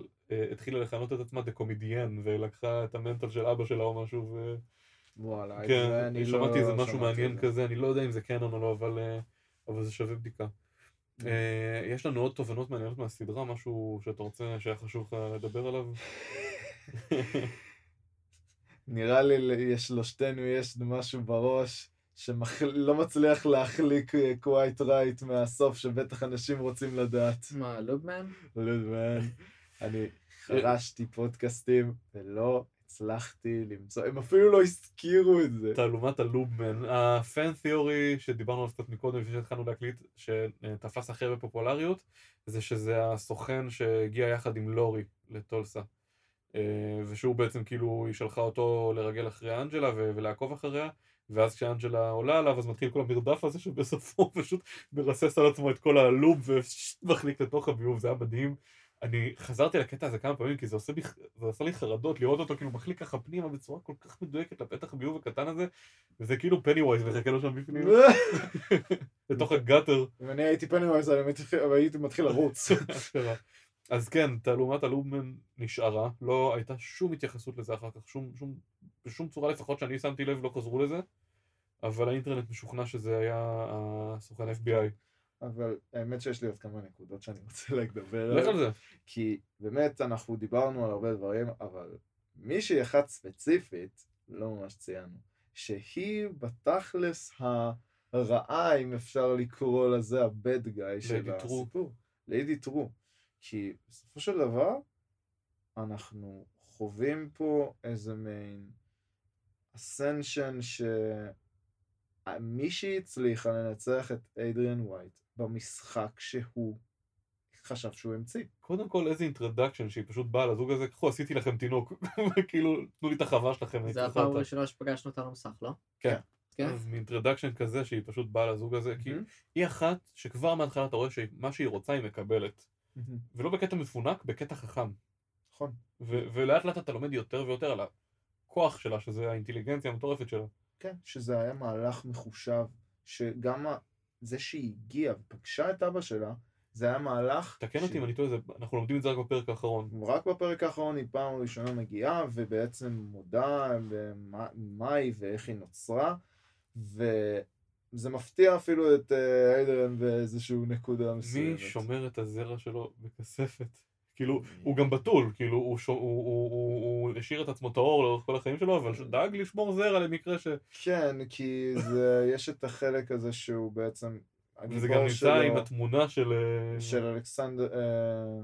התחילה לכנות את עצמה Comedian, ולקחה את המנטל של אבא שלה או משהו, ו... וואלה, כן, זה אני לא שמעתי איזה משהו שמעתי מעניין זה. כזה, אני לא יודע אם זה קנון או לא, אבל, אה, אבל זה שווה בדיקה. אה, יש לנו עוד תובנות מעניינות מהסדרה, משהו שאתה רוצה, שהיה חשוב לך לדבר עליו? נראה לי יש לשתינו יש משהו בראש שלא מצליח להחליק אה, quite right מהסוף שבטח אנשים רוצים לדעת. מה, לובמן? לודמן, אני חרשתי פודקאסטים ולא הצלחתי למצוא, הם אפילו לא הזכירו את זה. תעלומת הלובמן, הפן תיאורי שדיברנו עליו קצת מקודם לפני שהתחלנו להקליט, שתפס הכי הרבה פופולריות, זה שזה הסוכן שהגיע יחד עם לורי לטולסה. אה, ושהוא בעצם כאילו, היא שלחה אותו לרגל אחרי אנג'לה ולעקוב אחריה, ואז כשאנג'לה עולה עליו אז מתחיל כל המרדף הזה שבסופו הוא פשוט מרסס על עצמו את כל הלוב ומחליק לתוך הביוב, זה היה מדהים. אני חזרתי לקטע הזה כמה פעמים כי זה עושה, בי, זה עושה לי חרדות לראות אותו כאילו מחליק ככה פנימה בצורה כל כך מדויקת לפתח הביוב הקטן הזה וזה כאילו פני ווייז מחכה לו שם בפנים לתוך הגאטר. אם אני הייתי מתחיל- אבל הייתי מתחיל לרוץ. אז כן, תעלומת הלובמן נשארה, לא הייתה שום התייחסות לזה אחר כך, שום, שום, בשום צורה לפחות שאני שמתי לב לא חזרו לזה, אבל האינטרנט משוכנע שזה היה הסוכן FBI. אבל האמת שיש לי עוד כמה נקודות שאני רוצה לדבר לך על עליהן. זה. כי באמת אנחנו דיברנו על הרבה דברים, אבל מישהי אחת ספציפית, לא ממש ציינו, שהיא בתכלס הרעה, אם אפשר לקרוא לזה, הבד גאי של. הסיפור. ליידי טרו. כי בסופו של דבר, אנחנו חווים פה איזה מעין אסנשן שמישהי הצליחה לנצח את אדריאן ווייט במשחק שהוא חשב שהוא המציא. קודם כל איזה אינטרדקשן שהיא פשוט באה לזוג הזה, קחו עשיתי לכם תינוק, כאילו תנו לי את החווה שלכם, זה הפעם. הראשונה שפגשנו אותה על המסך, לא? כן. כן? אז מאינטרדקשן כזה שהיא פשוט באה לזוג הזה, כי. היא אחת שכבר מההתחלה אתה רואה שמה שהיא רוצה היא מקבלת. ולא בקטע מפונק, בקטע חכם. נכון. ולאט לאט אתה לומד יותר ויותר על הכוח שלה, שזה האינטליגנציה המטורפת שלה. כן, שזה היה מהלך מחושב, שגם זה שהיא הגיעה ופגשה את אבא שלה, זה היה מהלך... תקן אותי אם אני טועה, אנחנו לומדים את זה רק בפרק האחרון. רק בפרק האחרון היא פעם ראשונה מגיעה, ובעצם מודה במה מה היא ואיך היא נוצרה, וזה מפתיע אפילו את אה, איידרן באיזשהו נקודה מסוימת. מי שומר את הזרע שלו בכספת? כאילו, הוא גם בתול, כאילו, הוא, שו, הוא, הוא, הוא, הוא השאיר את עצמו טהור לאורך כל החיים שלו, אבל דאג לשמור זרע למקרה ש... כן, כי זה, יש את החלק הזה שהוא בעצם וזה גם נמצא עם התמונה של... אה, של אלכסנדר, אה,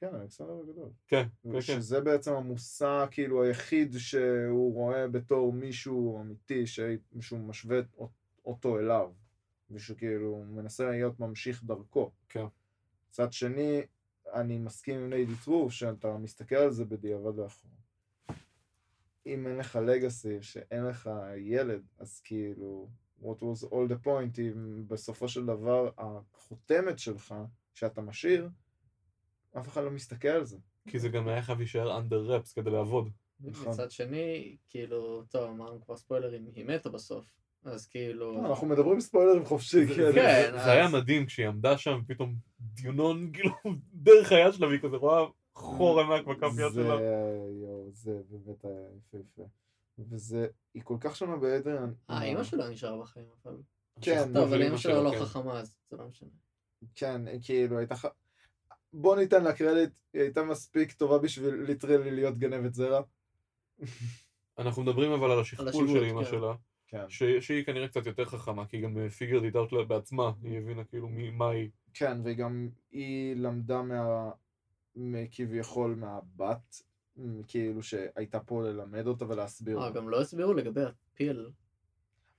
כן, אלכסנדר הגדול. כן, כן, כן. שזה בעצם המושא כאילו היחיד שהוא רואה בתור מישהו אמיתי, שהוא משווה אות- אותו אליו, ושכאילו הוא מנסה להיות ממשיך דרכו. כן. מצד שני, אני מסכים עם ליידי טרו, שאתה מסתכל על זה בדיעבד לאחור. אם אין לך לגאסי, שאין לך ילד, אז כאילו, what was all the point, אם בסופו של דבר החותמת שלך, שאתה משאיר, אף אחד לא מסתכל על זה. כי זה גם היה חייב להישאר under wraps כדי לעבוד. נכון. מצד שני, כאילו, טוב, אמרנו כבר ספוילרים, היא מתה בסוף. אז כאילו... לא, אנחנו מדברים ספוילרים חופשי, זה- כן. זה- כן, זה היה מדהים כשהיא עמדה שם, ופתאום דיונון, כאילו, דרך היד שלה, והיא כזה רואה חור ענק בכף יד זה, שלה. יואו, זה באמת היה יפהפה. וזה, היא כל כך שונה באדריאן. אה, אימא שלו נשארה בחיים, אבל... כן, טוב, אבל אימא שלו לא כן. חכמה, אז זה לא משנה. כן, כאילו, הייתה ח... בוא ניתן לה קרדיט, היא הייתה מספיק טובה בשביל ליטרלי להיות גנבת זרע. אנחנו מדברים אבל על השכפול של אימא כן. שלה, כן. ש- שהיא כנראה קצת יותר חכמה, כי היא גם פיגרד איתה אותה בעצמה, היא הבינה כאילו מי- מה היא. כן, וגם היא למדה מה... כביכול מהבת, כאילו שהייתה פה ללמד אותה ולהסביר. אה. גם לא הסבירו לגבי הפיל.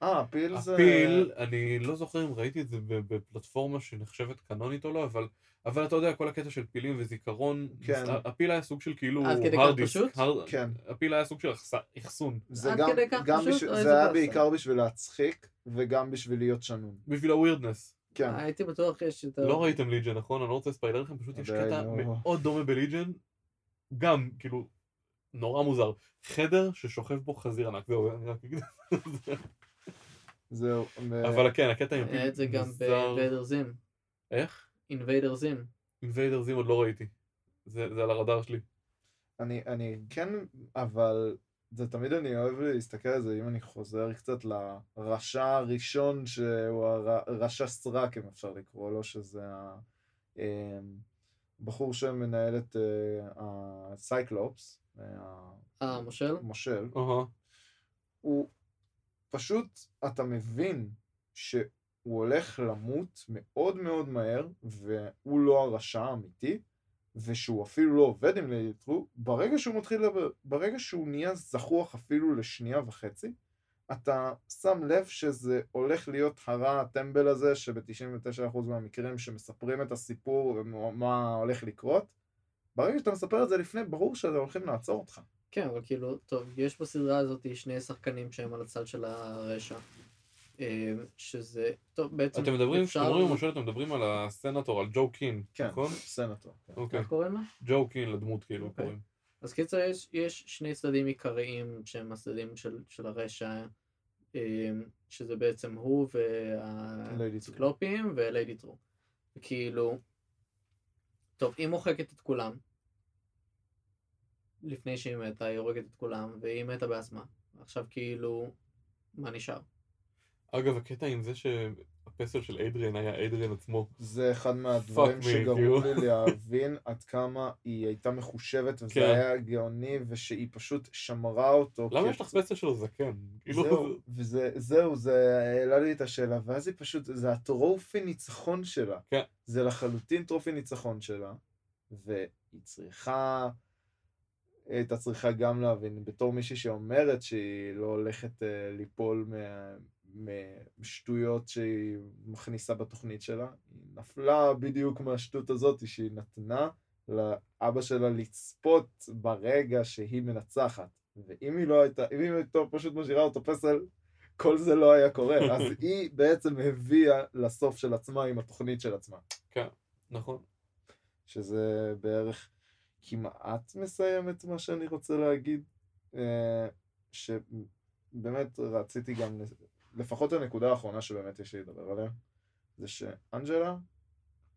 אה, פיל זה... הפיל, אני לא זוכר אם ראיתי את זה ב- בפלטפורמה שנחשבת קנונית או לא, אבל אבל אתה יודע, כל הקטע של פילים וזיכרון, כן. הפיל היה סוג של כאילו עד כדי כך פשוט? hard- כן. הפיל היה סוג של אחס- אחסון, זה עד גם, כדי כך גם פשוט? או זה איזה היה? בעיקר בשביל להצחיק, וגם בשביל להיות שנון. בשביל הווירדנס. כן. הייתי בטוח יש יותר... לא ראיתם ליג'ן, נכון? אני לא רוצה לספיילר לכם, פשוט יש קטע לא. מאוד דומה בליג'ן, גם, כאילו, נורא מוזר. חדר ששוכב בו חזיר ענק, זהו, אני רק אגיד. זהו. אבל כן, הקטע עם היה את זה גם. ב-Invader Zim. איך? Invader Zim. אינביידר זים עוד לא ראיתי. זה זה על הרדאר שלי. אני, אני כן, אבל זה תמיד אני אוהב להסתכל על זה, אם אני חוזר קצת לרשע הראשון שהוא הר- רשע סרק, אם אפשר לקרוא לו, שזה הבחור שמנהל את אה, הסייקלופס, אה, אה, מושל? המושל. הוא פשוט, אתה מבין שהוא הולך למות מאוד מאוד מהר, והוא לא הרשע האמיתי, ושהוא אפילו לא עובד עם לידי טרו, ברגע שהוא מתחיל לדבר, ברגע שהוא נהיה זחוח אפילו לשנייה וחצי, אתה שם לב שזה הולך להיות הרע הטמבל הזה, שב-99% מהמקרים שמספרים את הסיפור ומה הולך לקרות, ברגע שאתה מספר את זה לפני, ברור שאתם הולכים לעצור אותך. כן, אבל כאילו, טוב, יש בסדרה הזאת שני שחקנים שהם על הצד של הרשע. אה, שזה, טוב, בעצם אתם מדברים, אפשר- כשאתם מדברים על מושל, אתם מדברים על הסנטור, על ג'ו קין, כן, נכון? סנטור. כן. אוקיי. איך קוראים לה? ג'ו קין לדמות כאילו אוקיי. קוראים. אז קיצר, יש, יש שני צדדים עיקריים שהם הצדדים של, של הרשע, אה, שזה בעצם הוא והציקלופים וליידי טרו. וכאילו, טוב, היא מוחקת את כולם, לפני שהיא מתה, היא הורגת את כולם, והיא מתה בעצמה. עכשיו כאילו, מה נשאר? אגב, הקטע עם זה שהפסל של אדריאן היה אדריאן עצמו. זה אחד מהדברים שגרמו כאילו. לי להבין עד כמה היא הייתה מחושבת, וזה כן. היה גאוני, ושהיא פשוט שמרה אותו. למה יש לך פסל שלו זקן? כאילו, זהו, וזה, זהו, זה העלה לי את השאלה, ואז היא פשוט, זה הטרופי ניצחון שלה. כן. זה לחלוטין טרופי ניצחון שלה, והיא צריכה, הייתה צריכה גם להבין, בתור מישהי שאומרת שהיא לא הולכת אה, ליפול משטויות שהיא מכניסה בתוכנית שלה, היא נפלה בדיוק מהשטות הזאת שהיא נתנה לאבא שלה לצפות ברגע שהיא מנצחת. ואם היא לא הייתה, אם היא הייתה פשוט משאירה אותו פסל, כל זה לא היה קורה. אז היא בעצם הביאה לסוף של עצמה עם התוכנית של עצמה. נכון. שזה בערך כמעט מסיים את מה שאני רוצה להגיד. אה, שבאמת רציתי גם, לפחות הנקודה האחרונה שבאמת יש לי לדבר עליה, זה שאנג'לה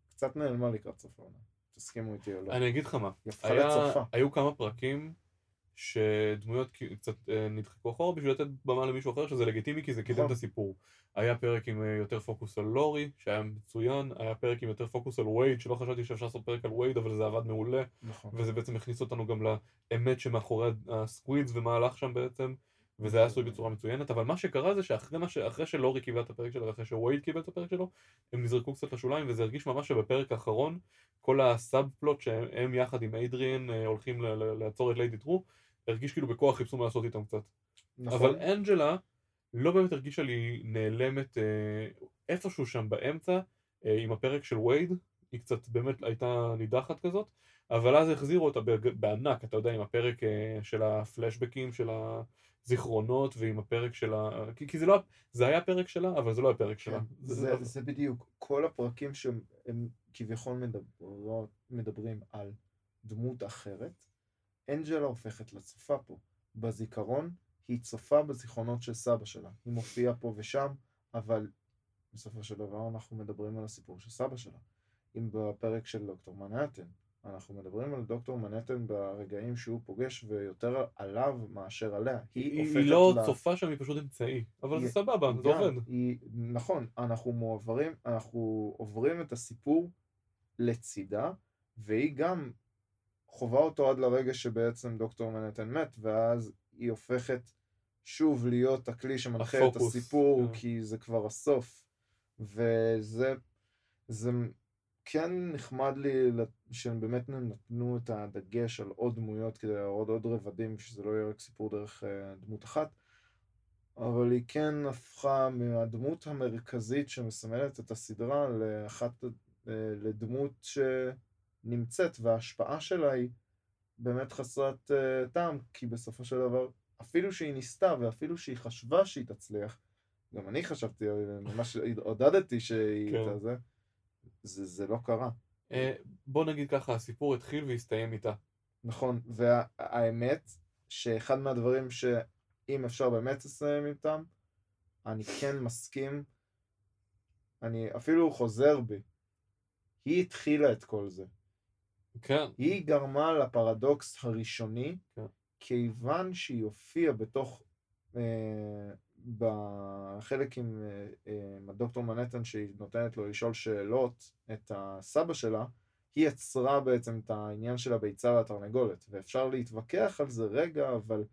קצת נעלמה לקראת סוף העונה. תסכימו איתי או לא. אני אגיד לך מה, היה-. היו כמה פרקים שדמויות קצת אה, נדחקו אחורה בשביל לתת במה למישהו אחר, שזה לגיטימי כי זה קידם נכון. את הסיפור. היה פרק עם אה, יותר פוקוס על לורי, שהיה מצוין, היה פרק עם יותר פוקוס על וייד, שלא חשבתי שאפשר לעשות פרק על וייד, אבל זה עבד מעולה, נכון. וזה בעצם הכניס אותנו גם לאמת שמאחורי ה squids ומה הלך שם בעצם, וזה היה עשוי בצורה מצוינת, אבל מה שקרה זה שאחרי ש- שלורי קיבל את הפרק שלו ואחרי שווייד קיבל את הפרק שלו, הם נזרקו קצת לשוליים, וזה הרגיש ממש שבפרק האחרון, כל הסאב פלוט שהם יחד עם אדריאן אה, הולכים לעצור את ליידי טרו, הרגיש כאילו בכוח חיפשו מה לעשות איתם קצת. נכון. אבל אנג'לה לא באמת הרגישה לי נעלמת אה, איפשהו שם באמצע אה, עם הפרק של וייד, היא קצת באמת הייתה נידחת כזאת, אבל אז החזירו אותה בענק, אתה יודע, עם הפרק אה, של הפלשבקים, של הזיכרונות, ועם הפרק של ה... כי, כי זה לא, זה היה פרק שלה, אבל זה לא הפרק שלה. כן, זה, זה בדיוק, כל הפרקים שהם כביכול מדברות, מדברים על דמות אחרת, אנג'לה הופכת לצופה פה. בזיכרון, היא צופה בזיכרונות של סבא שלה. היא מופיעה פה ושם, אבל בסופו של דבר אנחנו מדברים על הסיפור של סבא שלה. אם בפרק של דוקטור מנהטן, אנחנו מדברים על דוקטור מנהטן ברגעים שהוא פוגש ויותר עליו מאשר עליה. היא, היא, היא לא ל- צופה שם, היא פשוט אמצעי. אבל היא- זה סבבה, זה גם, עובד. היא, נכון, אנחנו מועברים, אנחנו עוברים את הסיפור לצידה, והיא גם חווה אותו עד לרגע שבעצם דוקטור מנהטן מת, ואז היא הופכת שוב להיות הכלי שמנחה את הפוקוס, הסיפור, כן. כי זה כבר הסוף. וזה זה כן נחמד לי שהם באמת נתנו את הדגש על עוד דמויות כדי להראות עוד רבדים, שזה לא יהיה רק סיפור דרך אה, דמות אחת. אבל היא כן הפכה מהדמות המרכזית שמסמלת את הסדרה לאחת, אה, לדמות שנמצאת וההשפעה שלה היא באמת חסרת אה, טעם, כי בסופו של דבר, אפילו שהיא ניסתה ואפילו שהיא חשבה שהיא תצליח, גם אני חשבתי, אה, ממש עודדתי שהיא כן. תזה, זה, זה לא קרה. אה, בוא נגיד ככה, הסיפור התחיל והסתיים איתה. נכון, והאמת שאחד מהדברים שאם אפשר באמת לסיים איתם, אני כן מסכים, אני אפילו חוזר בי. היא התחילה את כל זה. כן, היא גרמה לפרדוקס הראשוני, כן. כיוון שהיא הופיעה בתוך, אה, בחלק עם, אה, אה, עם הדוקטור מנהטן שהיא נותנת לו לשאול שאלות את הסבא שלה, היא יצרה בעצם את העניין של הביצה והתרנגולת, ואפשר להתווכח על זה רגע, אבל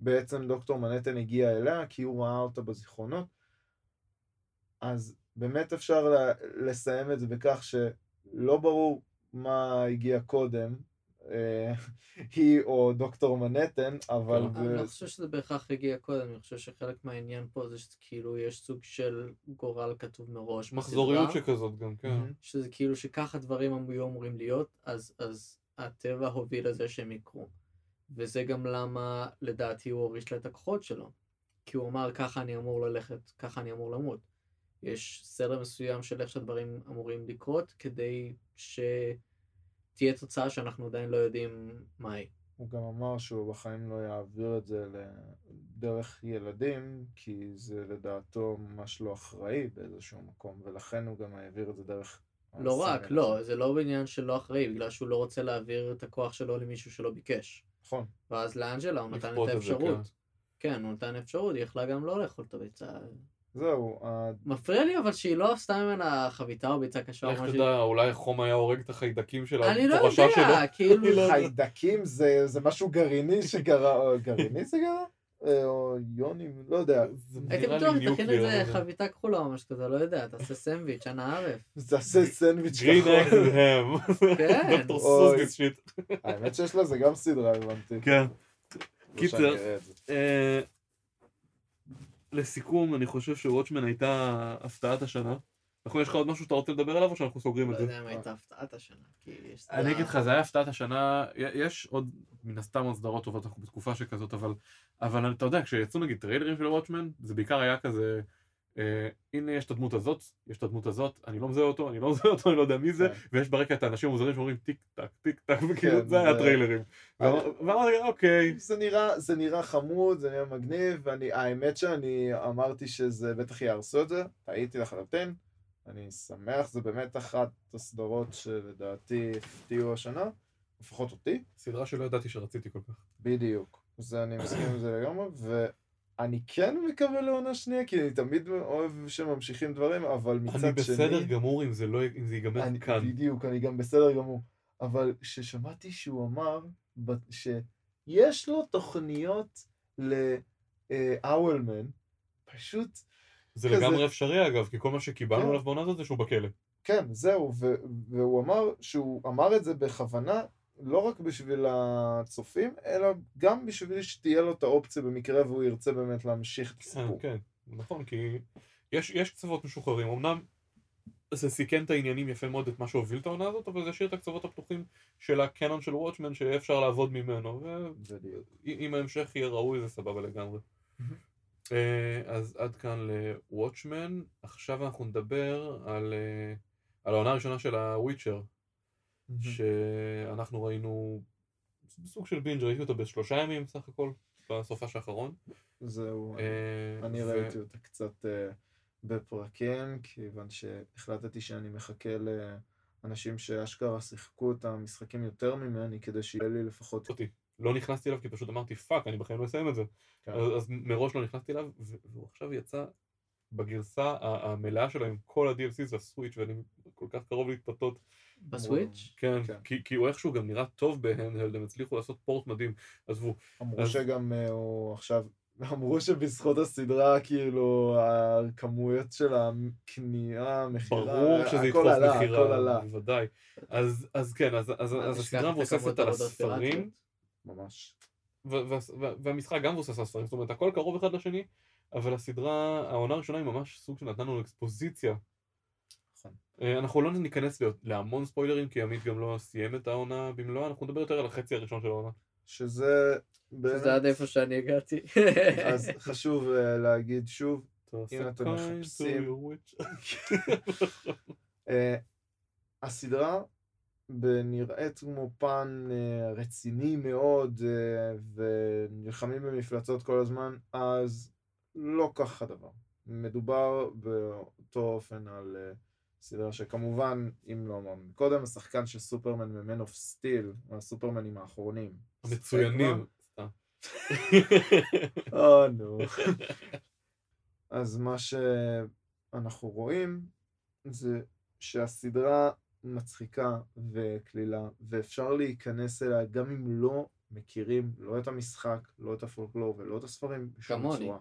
בעצם דוקטור מנהטן הגיע אליה כי הוא ראה אותה בזיכרונות, אז באמת אפשר לסיים את זה בכך שלא ברור מה הגיע קודם, אה, היא או דוקטור מנהטן, אבל... אני לא חושב שזה בהכרח הגיע קודם, אני חושב שחלק מהעניין פה זה שכאילו יש סוג של גורל כתוב מראש. מחזוריות שכזאת גם, כן. שזה כאילו שככה דברים היו אמורים להיות, אז, אז הטבע הוביל לזה שהם יקרו. וזה גם למה לדעתי הוא הוריש לה את הכוחות שלו. כי הוא אמר ככה אני אמור ללכת, ככה אני אמור למות. יש סדר מסוים של איך שהדברים אמורים לקרות, כדי שתהיה תוצאה שאנחנו עדיין לא יודעים מהי. הוא גם אמר שהוא בחיים לא יעביר את זה דרך ילדים, כי זה לדעתו ממש לא אחראי באיזשהו מקום, ולכן הוא גם העביר את זה דרך... לא רק. לא, זה לא בעניין של לא אחראי, בגלל שהוא לא רוצה להעביר את הכוח שלו למישהו שלא ביקש. נכון, ואז לאנג'לה הוא נתן את האפשרות. כן, הוא נתן אפשרות, היא יכלה גם לא לאכול את הביצה. זהו, מפריע לי אבל שהיא לא עשתה ממנה חביתה או ביצה קשה או משהו. תדע, אולי חום היה הורג את החיידקים של אני לא התורשה שלו. יודע, כאילו... אני לא יודע. חיידקים זה זה משהו גרעיני שקרה, או גרעיני זה קרה? אה, או יונים, לא יודע. הייתי בטוח nuclear, איזה. חביתה כחולה או משהו כזה, לא יודע, תעשה סנדוויץ', אנא ערף. תעשה סנדוויץ' green eggs כחול. הם. כן. דוקטור אוי. סוס. shit. האמת שיש לזה גם סדרה, הבנתי. כן. לא קיצר. שאני אראה את זה. אה, לסיכום, אני חושב ש Watchmen הייתה הפתעת השנה. נכון, יש לך עוד משהו שאתה רוצה לדבר עליו או שאנחנו סוגרים לא את זה? יודע אם הייתה הפתעת השנה, יש... אני אגיד לך, זה היה הפתעת השנה, יש עוד מן הסתם עוד סדרות טובות, אנחנו בתקופה שכזאת, אבל, אבל אתה יודע, כשיצאו נגיד טריילרים של Watchmen, זה בעיקר היה כזה, הנה יש את הדמות הזאת, יש את הדמות הזאת, אני לא מזהה אותו, אני לא מזהה אותו, אני לא יודע מי זה, כן. ויש ברקע את האנשים המוזרים שאומרים טיק טק, טיק טק, וכאילו כן, זה היה זה- טריילרים. ואמר- ואמרתי, אוקיי, זה נראה, זה נראה חמוד, זה נראה מגניב, ואני, האמת שאני אמרתי שזה בטח יהרסו את זה, טעיתי לחלוטין, אני שמח, זה באמת אחת הסדרות שלדעתי הפתיעו השנה, לפחות אותי, סדרה שלא ידעתי שרציתי כל כך. בדיוק, זה אני מסכים עם זה לגמרי, ואני כן מקווה לעונה שנייה, כי אני תמיד אוהב שממשיכים דברים, אבל מצד שני... אני בסדר גמור אם זה לא, אם זה ייגמר אני, כאן. בדיוק, אני גם בסדר גמור. אבל כששמעתי שהוא אמר שיש לו תוכניות לאוולמן, פשוט, זה כזה- לגמרי אפשרי אגב, כי כל מה שקיבלנו כן. עליו בעונה הזאת זה שהוא בכלא. כן, זהו, והוא אמר שהוא אמר את זה בכוונה, לא רק בשביל הצופים, אלא גם בשביל שתהיה לו את האופציה במקרה והוא ירצה באמת להמשיך את כן, הסיפור. כן, נכון, כי יש, יש קצוות משוחררים, אמנם זה סיכן את העניינים יפה מאוד את מה שהוביל את העונה הזאת, אבל זה השאיר את הקצוות הפתוחים של הקנון של וואטשמן שיהיה אפשר לעבוד ממנו. ואם ההמשך יהיה ראוי זה סבבה לגמרי. אה, אז עד כאן לוואטשמן, עכשיו אנחנו נדבר על, אה, על העונה הראשונה של הוויצ'ר, שאנחנו ראינו סוג של בינג' ראיתי אותה בשלושה ימים סך הכל, בסופש האחרון. זהו, אה, אני ו- ראיתי אותה קצת אה, בפרקים, כיוון שהחלטתי שאני מחכה לאנשים שאשכרה שיחקו את המשחקים יותר ממני, כדי שיהיה לי לפחות... אותי. לא נכנסתי אליו כי פשוט אמרתי fuck, אני בחיים לא אסיים את זה. כן. אז, אז מראש לא נכנסתי אליו, והוא עכשיו יצא בגרסה המלאה שלו עם כל ה-DLC זה ה Switch ואני כל כך קרוב להתפתות. ב Switch? כן, כן. כי, כי הוא איכשהו גם נראה טוב ב handheld, הם הצליחו לעשות port מדהים. עזבו, אמרו אז- שגם אה, הוא עכשיו... אמרו שבזכות הסדרה, כאילו, הכמויות של הקנייה, מכירה, ברור שזה הכל יתקוף עלה, הכל מכירה, עלה. בוודאי. אז, אז כן, אז, אז, אז הסדרה את מבוססת על הספרים. ממש. והמשחק גם מבוסס על הספרים, זאת אומרת הכל קרוב אחד לשני, אבל הסדרה, העונה הראשונה היא ממש סוג שנתנה לנו אקספוזיציה. אה, אנחנו לא ניכנס לה- להמון ספוילרים, כי עמית גם לא סיים את העונה במלואה, אנחנו נדבר יותר על החצי הראשון של העונה. שזה שזה עד איפה שאני הגעתי. אז חשוב אה, להגיד שוב, אם אתם מחפשים-. אה, הסדרה נראית כמו פן רציני מאוד ונלחמים במפלצות כל הזמן, אז לא כך הדבר. מדובר באותו אופן על אה, סדרה שכמובן, אם לא אמרנו קודם, השחקן של סופרמן מ-Man of Steel, הסופרמנים האחרונים. המצוינים. או נו. אז מה שאנחנו רואים זה שהסדרה מצחיקה וקלילה, ואפשר להיכנס אליה גם אם לא מכירים לא את המשחק, לא את הפולקלור ולא את הספרים כמוני. צורה.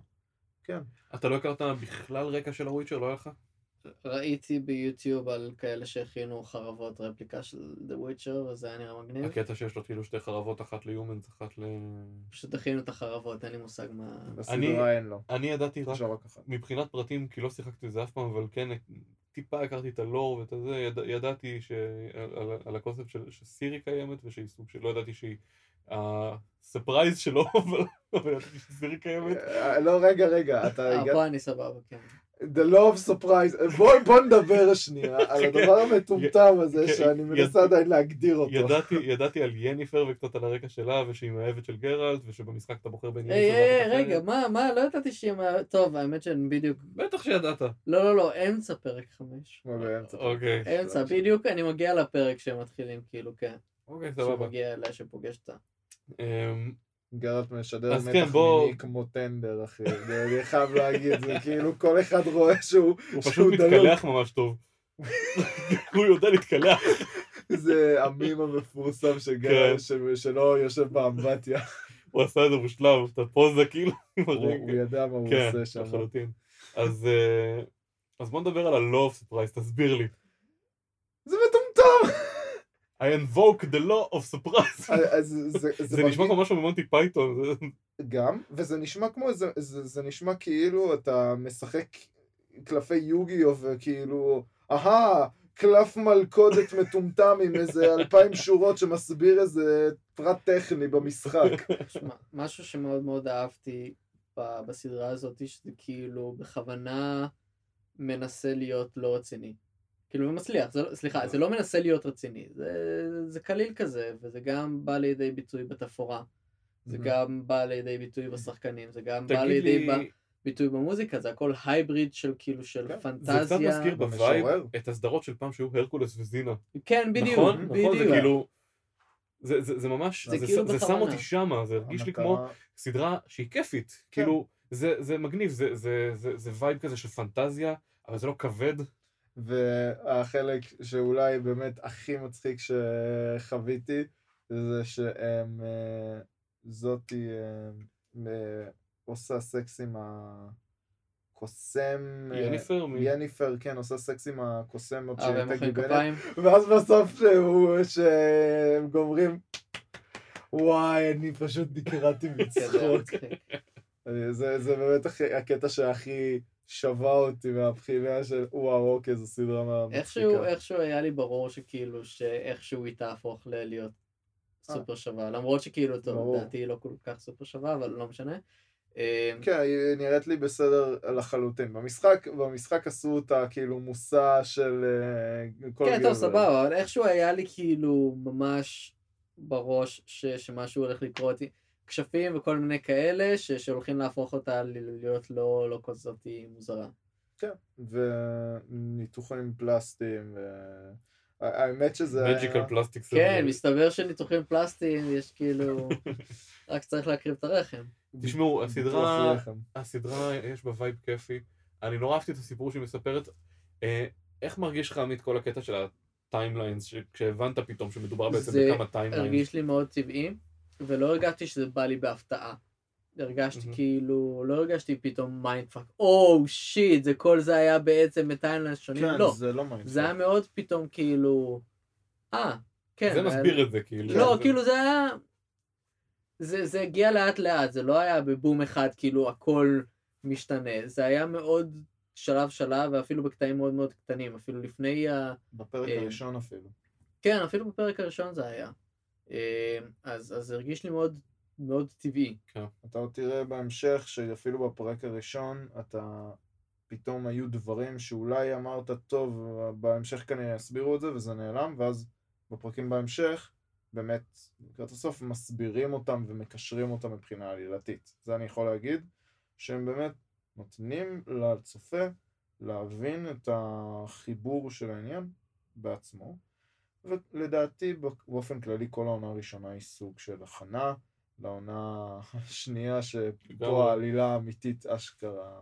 כן. אתה לא הכרת בכלל רקע של הוויצ'ר, לא היה לך? ראיתי ביוטיוב על כאלה שהכינו חרבות רפליקה של The Witcher, וזה היה נראה מגניב. הקטע שיש לו כאילו שתי חרבות, אחת ליומנס, אחת ל... פשוט הכינו את החרבות, אין לי מושג מה... בסדרה אין לו. אני ידעתי רק. מבחינת פרטים, כי לא שיחקתי את זה אף פעם, אבל כן, טיפה הכרתי את הלור ואת הזה, יד, ידעתי שעל, על, על הקונספט של, שסירי קיימת, ושהיא סוג של, לא ידעתי שהיא הספרייז שלו, אבל אבל ידעתי שסירי קיימת. אה, לא, רגע, רגע, אתה אה, הגעת... פה אני סבבה, כן. The love surprise. בוא בוא נדבר שנייה על הדבר המטומטם הזה כן, שאני מנסה עדיין להגדיר אותו. ידעתי, ידעתי על יניפר וקצת על הרקע שלה, ושהיא מאהבת של גרלט, ושבמשחק אתה בוחר בין היי, יניפר היי, ואחת רגע. מה, מה, לא ידעתי שהיא... מה- טוב, האמת שאני בדיוק... בטח שידעת. לא, לא, לא, אמצע פרק חמש. באמצע. אוקיי. אמצע, בדיוק אני מגיע לפרק שהם מתחילים, כאילו, כן. אוקיי, סבבה. שמגיע אליה שפוגש אותה. גרלט משדר אז כן, מתח בוא- מיני כמו טנדר, אחי. אני חייב להגיד, זה כאילו כל אחד רואה שהוא... הוא פשוט. מתקלח ממש טוב. הוא יודע להתקלח. זה המים המפורסם של כן. גרלט ש- שלא יושב באמבטיה. הוא עשה את זה מושלם, את הפוזה כאילו הוא. יודע מה הוא כן, עושה שם. לחלוטין. אז אה, אז בוא נדבר על of surprise, תסביר לי. זה מטומטם! I invoke the law of surprise. זה- זה- זה זה נשמע כמו משהו ממונטי פייתון. גם, וזה נשמע כמו, זה, זה, זה נשמע כאילו אתה משחק קלפי יוגיו וכאילו, אהה, קלף מלכודת מטומטם עם איזה אלפיים שורות שמסביר איזה פרט טכני במשחק. משהו שמאוד מאוד אהבתי בסדרה הזאת, שזה כאילו בכוונה מנסה להיות לא רציני. כאילו, ומצליח, זה, לא- סליחה, זה לא מנסה להיות רציני, זה, זה קליל כזה, וזה גם בא לידי ביטוי בתפאורה. זה. גם בא לידי ביטוי בשחקנים, זה גם בא לידי לי, ב- ביטוי במוזיקה, זה הכל hybrid של כאילו של כן, זה פנטזיה. זה קצת מזכיר ב vibe. את הסדרות של פעם שהיו הרקולס וזינה. כן, בדיוק, נכון? נכון? זה בדיוק. כאילו... זה, זה, זה ממש, זה זה, כאילו זה שם בכוונה. אותי שמה, זה הרגיש לי כמו סדרה שהיא כיפית. כן. כאילו, זה, זה מגניב, זה, זה, זה, זה vibe כזה של פנטזיה, אבל זה לא כבד. והחלק שאולי באמת הכי מצחיק שחוויתי, זה שהם, אה, זאתי אה, עושה סקס עם הקוסם, אה, יניפר. יניפר, כן, עושה סקס עם הקוסם אה, והם מוחאים כפיים. ואז בסוף שהוא, שהם גומרים, וואי, אני פשוט נקרעתי כן, מצחוק. זה, זה באמת הקטע שהכי שבה אותי מהבחינה של וואו, אוקיי, זו סדרה מה- איכשהו. איכשהו היה לי ברור שכאילו, שאיכשהו היא תהפוך ל- להיות אה. סופר שווה, למרות שכאילו, טוב. לדעתי היא לא כל כך סופר שווה, אבל לא משנה. אה, כן, היא נראית לי בסדר לחלוטין. במשחק, במשחק עשו אותה כאילו מושא של אה, כל כן. טוב, סבבה, אבל איכשהו היה לי כאילו ממש בראש ש- שמשהו הולך לקרות, כשפים וכל מיני כאלה, ש- שהולכים להפוך אותה ל- להיות לא לא כזאת מוזרה. כן, וניתוחים פלסטיים, ו... האמת שזה. magical plastic כן, מסתבר שניתוחים פלסטיים יש כאילו, רק צריך להקריב את הרחם. תשמעו, הסדרה-. הסדרה, יש בה vibe כיפי. אני נורא אהבתי את הסיפור שהיא מספרת. אה, איך מרגיש לך עמית כל הקטע של ה timelines, כשהבנת פתאום שמדובר בעצם זה בכמה timelines? הרגיש לי מאוד טבעי, ולא הרגשתי שזה בא לי בהפתעה. הרגשתי מהמם. כאילו, לא הרגשתי פתאום mindfuck, oh shit, זה כל זה היה בעצם ב timelines שונים, כן, לא. זה לא מעניין. זה היה מאוד פתאום כאילו, אה, כן. זה היה- מסביר את זה, כאילו. לא, זה- כאילו זה היה, זה זה הגיע לאט לאט, זה לא היה בבום אחד, כאילו הכל משתנה, זה היה מאוד שלב שלב, ואפילו בקטעים מאוד מאוד קטנים, אפילו לפני ה... בפרק אה, הראשון אפילו. כן, אפילו בפרק הראשון זה היה. אה, אז, אז זה הרגיש לי מאוד, מאוד טבעי. אתה עוד תראה בהמשך שאפילו בפרק הראשון אתה פתאום היו דברים שאולי אמרת טוב בהמשך כנראה יסבירו את זה וזה נעלם ואז בפרקים בהמשך באמת לקראת הסוף מסבירים אותם ומקשרים אותם מבחינה עלילתית זה אני יכול להגיד שהם באמת נותנים לצופה להבין את החיבור של העניין בעצמו ולדעתי באופן כללי כל העונה הראשונה היא סוג של הכנה לעונה השנייה. שפה העלילה האמיתית אשכרה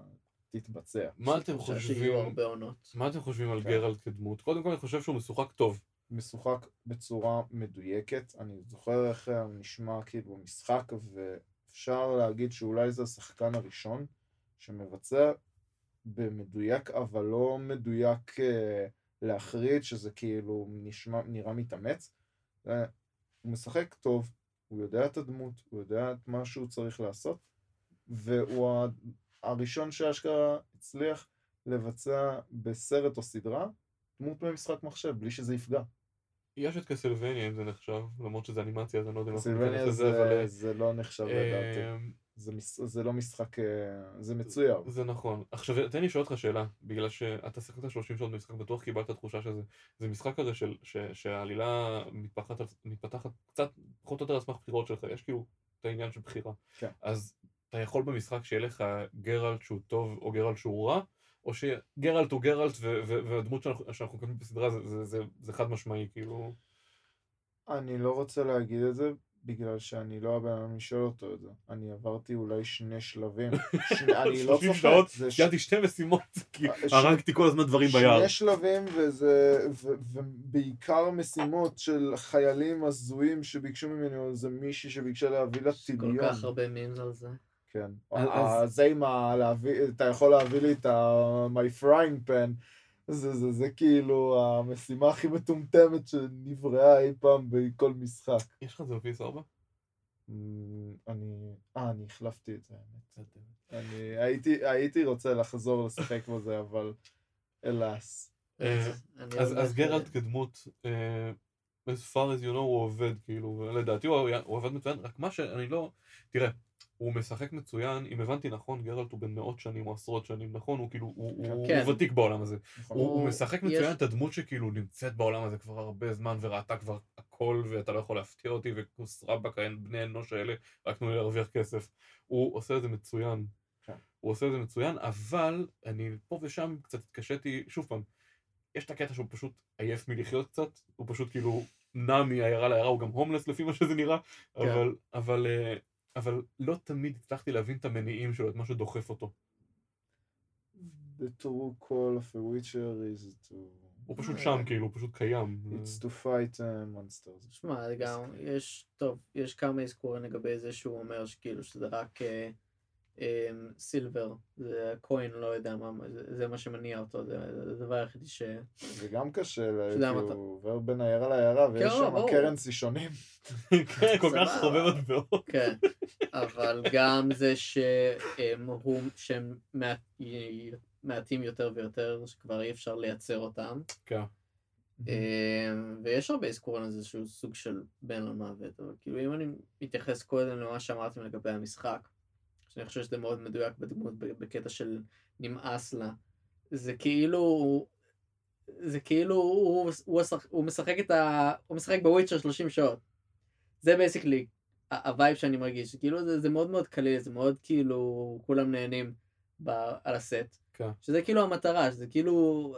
תתבצע. מה אתם חושב חושבים? מה אתם חושבים על כן. גרלט כדמות? קודם כל אני חושב שהוא משוחק טוב. משוחק בצורה מדויקת, אני זוכר איך הוא נשמע כאילו במשחק ואפשר להגיד שאולי זה השחקן הראשון שמבצע במדויק אבל לא מדויק אה, להחריד שזה כאילו נשמע, נראה מתאמץ. אה, הוא משחק טוב, הוא יודע את הדמות, הוא יודע את מה שהוא צריך לעשות והוא הראשון שאשכרה הצליח לבצע בסרט או סדרה דמות במשחק מחשב בלי שזה יפגע. יש את קסלווניה אם זה נחשב, למרות שזה אנימציה אז אני לא יודע אם אנחנו סילבניה לזה, אבל... זה, זה לא נחשב לדעתי. זה, מש, זה לא משחק, אה, זה מצויר. זה נכון. עכשיו תן לי לשאול אותך שאלה, בגלל שאתה שיחקת 30 שעות במשחק בטוח קיבלת תחושה שזה זה משחק כזה של, ש, שהעלילה מתפתחת, מתפתחת קצת פחות או יותר על סמך בחירות שלך, יש כאילו את העניין של בחירה. כן. אז אתה יכול במשחק שיהיה לך גרלט שהוא טוב או גרלט שהוא רע, או שגרלט הוא גרלט והדמות שאנחנו, שאנחנו מקבלים בסדרה זה, זה, זה, זה חד משמעי, כאילו... אני לא רוצה להגיד את זה, בגלל שאני לא הבן אדם לשאול אותו את זה. אני עברתי אולי שני שלבים. שני- אני לא 30 צוחק. שעות, ש- שתי משימות, כי אה, ש- הרגתי כל הזמן דברים ביער. שני שלבים, וזה, ו, ובעיקר משימות של חיילים הזויים שביקשו ממני, או איזה מישהי שביקשה להביא לה כל טיליון. כך הרבה מימס על זה. כן. אז- זה עם ה... להביא, אתה יכול להביא לי את ה... my frying pan. זה, זה, זה כאילו המשימה הכי מטומטמת שנבראה אי פעם בכל משחק. יש לך את זה ב-PS4? אמ, אני... אה, אני החלפתי את זה, האמת. אני הייתי, הייתי רוצה לחזור לשחק בזה, אבל אלאס. אה, אז גרלט כדמות, אה, as far as you know הוא עובד, כאילו, לדעתי הוא עבד מצוין, רק מה שאני לא, תראה, הוא משחק מצוין, אם הבנתי נכון, גרלט הוא בן מאות שנים או עשרות שנים, נכון? הוא כאילו, הוא- הוא כן. הוא ותיק בעולם הזה. נכון? הוא, הוא משחק יש- מצוין את הדמות שכאילו נמצאת בעולם הזה כבר הרבה זמן וראתה כבר הכל ואתה לא יכול להפתיע אותי וכוס רבאק בני אנוש האלה רק תנו לי להרוויח כסף. הוא עושה את זה מצוין. כן. הוא עושה את זה מצוין, אבל אני פה ושם קצת התקשיתי, שוב פעם, יש את הקטע שהוא פשוט עייף מלחיות קצת, הוא פשוט כאילו נע מעיירה לעיירה, הוא גם הומלס לפי מה שזה נראה, כן. אבל, אבל, אה, אבל לא תמיד הצלחתי להבין את המניעים שלו, את מה שדוחף אותו. The true call of a witcher is to... הוא פשוט שם כאילו, הוא פשוט קיים. It's to fight uh, monsters. שמע, גם יש, טוב, יש כמה אזכורים לגבי זה שהוא אומר שכאילו שזה רק אה, אה, סילבר, זה קוין, לא יודע מה, זה, זה מה שמניע אותו, זה, זה הדבר היחידי ש... זה גם קשה, כי אתה- הוא עובר בין עיירה לעיירה, ויש כן, שם שונים. כן, כל כך. הרבה מטבעות. כן, אבל גם זה שהם, הוא, שהם מעט, מעטים יותר ויותר, שכבר אי אפשר לייצר אותם. כן. אמ, ויש הרבה אזכורים לזה שהוא סוג של בן למוות, אבל כאילו אם אני מתייחס קודם למה שאמרתם לגבי המשחק, שאני חושב שזה מאוד מדויק בדמות בקטע של נמאס לה, זה כאילו, זה כאילו הוא, הוא, השח- הוא משחק את ה... הוא משחק ב Witcher 30 שעות. זה basically ה vibe שאני מרגיש, כאילו זה, זה מאוד מאוד קליל, זה מאוד כאילו כולם נהנים ב, על הסט. כן. שזה כאילו המטרה, שזה כאילו...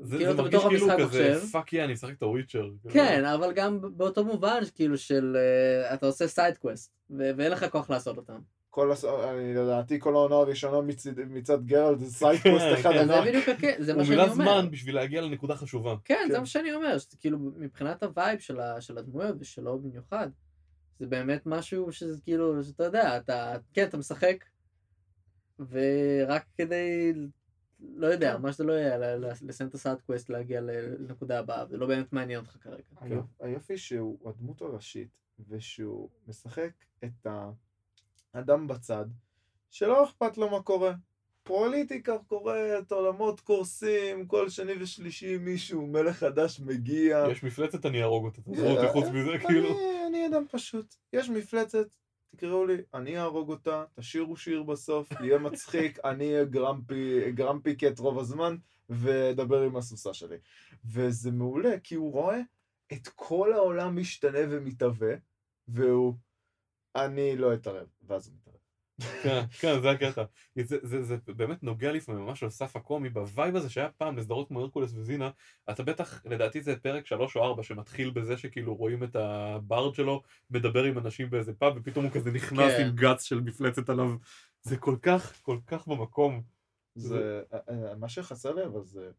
זה כאילו זה מרגיש כאילו כזה. fuck yeah, אני משחק את ה Witcher. כן, אבל גם באותו מובן, כאילו של אה, אתה עושה side quest, ואין לך כוח לעשות אותם. כל הס... אני לדעתי כל העונה הראשונה מצד, מצד גרלט זה כן, אחד כן. זה ענק. בדיוק הקטע, זה מה הוא שאני מילא אומר. זמן בשביל להגיע לנקודה חשובה. כן, זה כן. מה שאני אומר, שזה כאילו מבחינת ה vibe של ה- של הדמויות ושלו במיוחד, זה באמת משהו שזה כאילו, שאתה יודע, אתה, כן, אתה משחק, ורק כדי, לא יודע, כן. מה שזה לא יהיה, לסיים את ה side quest, להגיע לנקודה הבאה, זה לא באמת מעניין אותך כרגע. היופ- היופי שהוא הדמות הראשית, ושהוא משחק את האדם בצד, שלא אכפת לו מה קורה. פוליטיקה קורית, עולמות קורסים, כל שני ושלישי מישהו, מלך חדש מגיע. יש מפלצת, אני אהרוג אותה. תעזבו אה, אותי חוץ מזה, כאילו. אני, אני אדם פשוט. יש מפלצת, תקראו לי, אני אהרוג אותה, תשאירו שיר בסוף, יהיה מצחיק, אני אהיה grumpy, grumpy cat רוב הזמן, ואדבר עם הסוסה שלי. וזה מעולה, כי הוא רואה את כל העולם משתנה ומתהווה, והוא, אני לא אתערב, ואז הוא מתערב. כן, כן, זה הקטע. זה, זה, זה באמת נוגע לפעמים ממש על סף הקומי, ב vibe הזה שהיה פעם לסדרות כמו הרקולס וזינה, אתה בטח, לדעתי זה פרק שלוש או ארבע שמתחיל בזה שכאילו רואים את ה bard שלו מדבר עם אנשים באיזה פאב, ופתאום הוא כזה נכנס כן. עם guts של מפלצת עליו. זה כל כך, כל כך במקום. זה, אה, אה, מה שחסר לי, אבל זה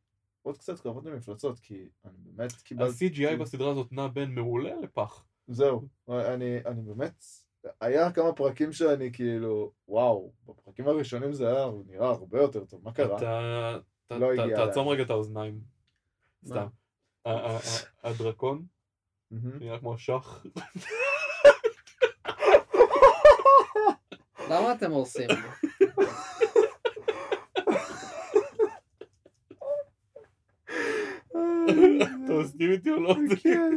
עוד קצת קרבות למפלצות, כי אני באמת קיבלתי... ה-CGI בסדרה הזאת נע בין מעולה לפח. זהו, אני, אני באמת, היה כמה פרקים שאני כאילו, וואו, בפרקים הראשונים זה היה נראה הרבה יותר טוב, מה קרה? אתה... ת- לא ת- הגיע תעצום אליי. רגע את האוזניים. סתם. הדרקון. נראה כמו שח. למה אתם הורסים? אתה מסכים איתי או לא? כן,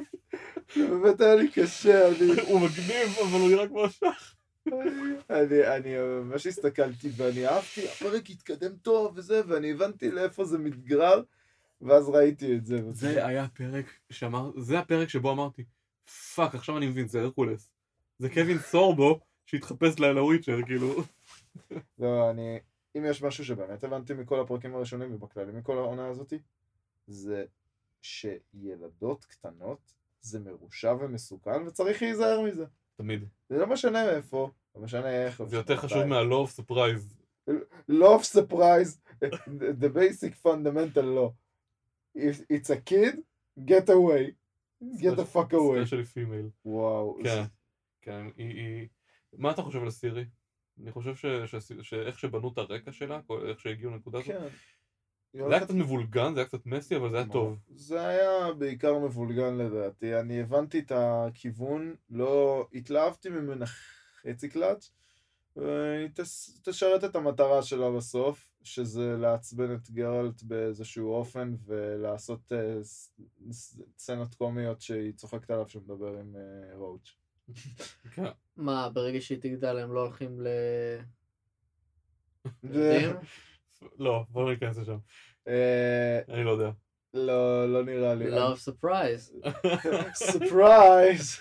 באמת היה לי קשה, אני, הוא מגניב, אבל הוא נראה כמו שח. אני, אני ממש הסתכלתי ואני אהבתי, הפרק התקדם טוב וזה, ואני הבנתי לאיפה זה מתגרר, ואז ראיתי את זה. זה היה פרק שאמר, זה הפרק שבו אמרתי, fuck, עכשיו אני מבין, זה הרקולס. זה קווין סורבו שהתחפש ל Witcher, כאילו. לא, אני, אם יש משהו שבאמת הבנתי מכל הפרקים הראשונים ובכללי מכל העונה הזאתי, זה שילדות קטנות זה מרושע ומסוכן וצריך להיזהר מזה. תמיד. זה לא משנה איפה, לא משנה איך. לא זה יותר חשוב מתי. מה-law of surprise. law of surprise, the basic fundamental law. If it's a kid, get away. get the fuck away. especially female. וואו. כן, כן, היא. מה אתה חושב על סירי? אני חושב. שאיך שבנו את הרקע שלה, איך שהגיעו לנקודה הזאת, כן. זה היה קצת מבולגן, זה היה קצת מסי, אבל זה היה טוב. זה היה בעיקר מבולגן לדעתי. אני הבנתי את הכיוון, לא התלהבתי ממנה חצי קלאץ'. והיא תס- תשרת את המטרה שלה בסוף, שזה לעצבן את גרלט באיזשהו אופן ולעשות אה, סצנות קומיות שהיא צוחקת עליו כשהוא מדבר עם אה, Roach. כן. מה, ברגע שהיא תגדל הם לא הולכים ל... לא, בוא לא ניכנס לשם. אה, אני לא יודע. לא, לא נראה לי. law of surprise. surprise!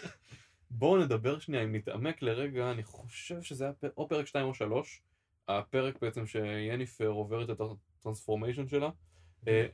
בואו נדבר שנייה, אם נתעמק לרגע, אני חושב שזה היה או פרק 2 או 3, הפרק בעצם שיניפר עוברת את ה transformation שלה. אה,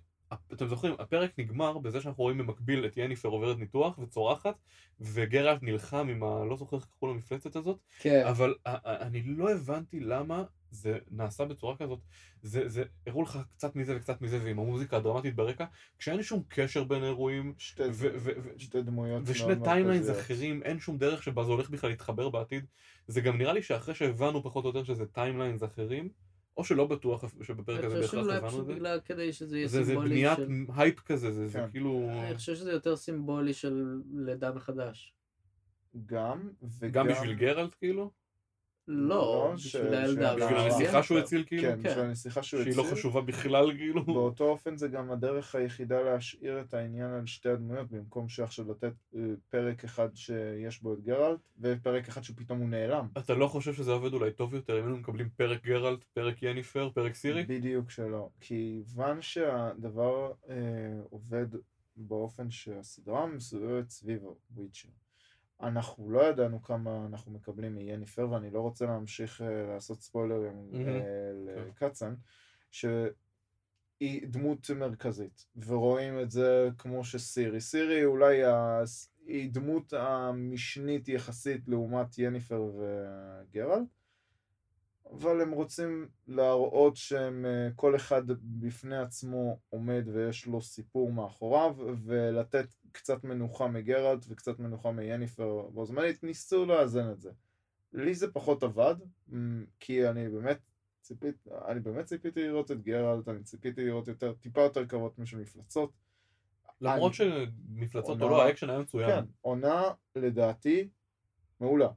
אתם זוכרים, הפרק נגמר בזה שאנחנו רואים במקביל את יניפר עוברת ניתוח וצורחת, וגרלט נלחם עם ה... לא זוכר איך קראו למפלצת הזאת, כן. אבל ה- ה- אני לא הבנתי למה זה נעשה בצורה כזאת. זה, זה, הראו לך קצת מזה וקצת מזה, ועם המוזיקה הדרמטית ברקע, כשאין שום קשר בין האירועים, שתי, ו- ו- ו- שתי דמויות ושני timelines. אחרים, אין שום דרך שבה זה הולך בכלל להתחבר בעתיד. זה גם נראה לי שאחרי שהבנו פחות או יותר שזה timelines אחרים, או שלא בטוח שבפרק אני הזה חושב בהכרח שאולי הבנו את זה. בגלל כדי שזה יהיה זה, זה סימבולי בניית של... הייפ כזה, זה, זה כן. כאילו... אני חושב שזה יותר סימבולי של לידה מחדש. גם, וגם... גם בשביל גרלט כאילו? לא, לא, בשביל הילדה. בשביל אה, הנסיכה שהוא כן. הציל כאילו? כן, כן. בשביל הנסיכה שהוא שהיא לא הציל. חשובה בכלל כאילו? באותו אופן זה גם הדרך היחידה להשאיר את העניין על שתי הדמויות, במקום שעכשיו לתת אה, פרק אחד שיש בו את גרלט, ופרק אחד שפתאום הוא נעלם. אתה לא חושב שזה עובד אולי טוב יותר אם היינו מקבלים פרק גרלט, פרק יניפר, פרק סירי? בדיוק שלא. כיוון שהדבר אה, עובד באופן שהסדרה מסובבת סביב הוויצ'ר. אנחנו לא ידענו כמה אנחנו מקבלים מיניפר, ואני לא רוצה להמשיך אה, לעשות ספוילרים. אה, כן. לקצן, שהיא דמות מרכזית, ורואים את זה כמו שסירי. סירי אולי ה... היא דמות המשנית יחסית לעומת יניפר וגרלט, אבל הם רוצים להראות שהם אה, כל אחד בפני עצמו עומד ויש לו סיפור מאחוריו ולתת קצת מנוחה מגרלט וקצת מנוחה מיניפר בו זמנית ניסו לאזן את זה. לי זה פחות עבד כי אני באמת ציפית, אני באמת ציפיתי לראות את גרלט, אני ציפיתי לראות יותר, טיפה יותר קרבות משל מפלצות. למרות אני- שמפלצות עונה- או לא, האקשן היה מצוין. כן, עונה לדעתי מעולה.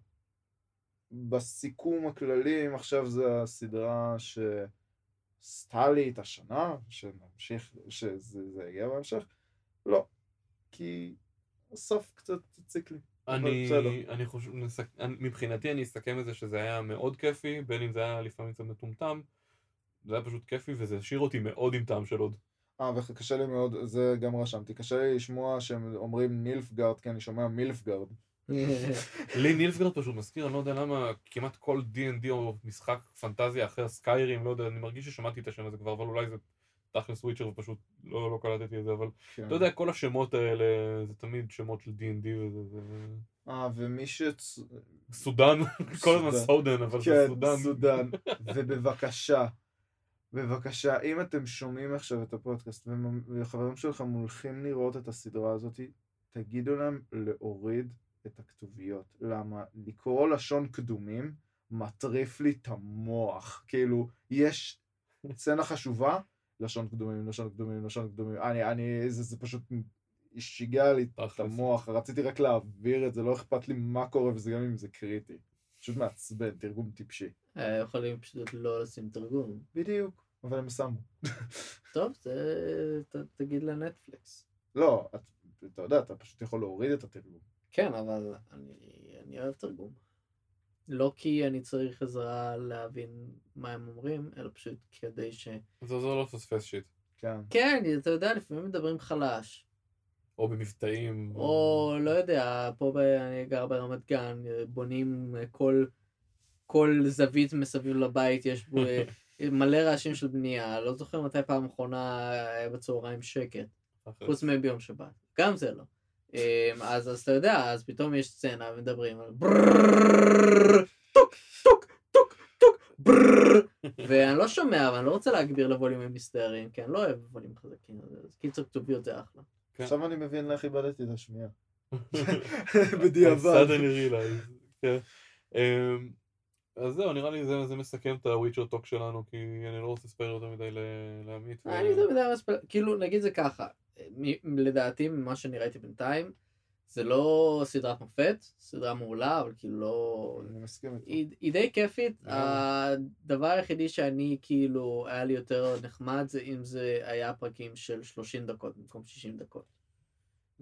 בסיכום הכללי, אם עכשיו זו הסדרה שעשתה לי את השנה, שנמשיך, שזה זה יגיע בהמשך, לא. כי הסוף קצת הציק לי. אני. אני חושב, נסכם, אני, מבחינתי אני אסכם את זה שזה היה מאוד כיפי, בין אם זה היה לפעמים קצת מטומטם, זה היה פשוט כיפי וזה השאיר אותי מאוד עם טעם של עוד. אה, וקשה לי מאוד, זה גם רשמתי, קשה לי לשמוע שהם אומרים נילפגארד, כי אני שומע מילפגארד. לי נילפגרד פשוט מזכיר, אני לא יודע למה, כמעט כל D&D או משחק פנטזיה אחר, סקיירים, לא יודע, אני מרגיש ששמעתי את השם הזה כבר, אבל אולי זה תכלס וויצ'ר ופשוט לא, לא קלטתי את זה, אבל כן. אתה יודע, כל השמות האלה, זה תמיד שמות של D&D וזה, זה... אה, ומי ש... סודן, כל הזמן סודן. סודן, אבל זה כן, סודן. סודן. ובבקשה, בבקשה, אם אתם שומעים עכשיו את הפודקאסט וחברים שלכם הולכים לראות את הסדרה הזאת, תגידו להם להוריד את הכתוביות. למה? לקרוא לשון קדומים מטריף לי את המוח. כאילו, יש סצנה חשובה, לשון קדומים, לשון קדומים, לשון קדומים. אני, אני, זה, זה פשוט שיגע לי את. המוח, רציתי רק להעביר את זה, לא אכפת לי מה קורה וזה גם אם זה קריטי. פשוט מעצבן, תרגום טיפשי. אה, יכולים פשוט לא לשים תרגום. בדיוק, אבל הם שמו. טוב, זה... ת- תגיד לנטפליקס. לא, את, אתה יודע, אתה פשוט יכול להוריד את התרגום. כן, אבל אני, אני אוהב תרגום. לא כי אני צריך עזרה להבין מה הם אומרים, אלא פשוט כדי ש... זה עוזר לא לפספס שיט. כן. כן, אתה יודע, לפעמים מדברים חלש. או במבטאים. או לא יודע, פה ב... אני גר ברמת גן, בונים כל, כל זווית מסביב לבית, יש בו אה, מלא רעשים של בנייה, לא זוכר מתי פעם אחרונה היה בצהריים שקט. חוץ מביום שבת. גם זה לא. אמ, אז אתה יודע, אז פתאום יש סצנה ומדברים על בררררררר, זה. כן. כן. זה, זה זה לדעתי ממה שאני ראיתי בינתיים, זה לא סדרת מופת, סדרה מעולה, אבל כאילו לא... אני מסכים איתך. היא, היא די כיפית, אה. הדבר היחידי שאני כאילו, היה לי יותר נחמד זה אם זה היה פרקים של 30 דקות במקום 60 דקות.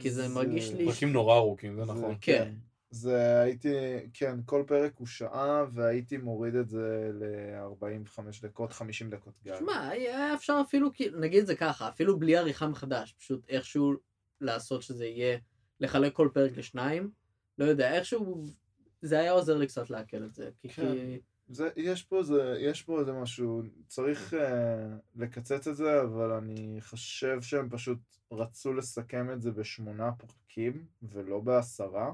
כי זה מרגיש לי... פרקים נורא ארוכים, זה זה- נכון. כן. זה הייתי, כן, כל פרק הוא שעה, והייתי מוריד את זה ל-45 דקות, 50 דקות גג. שמע, היה אפשר אפילו, נגיד את זה ככה, אפילו בלי עריכה מחדש, פשוט איכשהו לעשות שזה יהיה, לחלק כל פרק לשניים, לא יודע, איכשהו, זה היה עוזר לי קצת לעכל את זה, כי... כן. כי... זה, יש פה זה, יש פה איזה משהו, צריך uh, לקצץ את זה, אבל אני חושב שהם פשוט רצו לסכם את זה בשמונה פרקים, ולא בעשרה,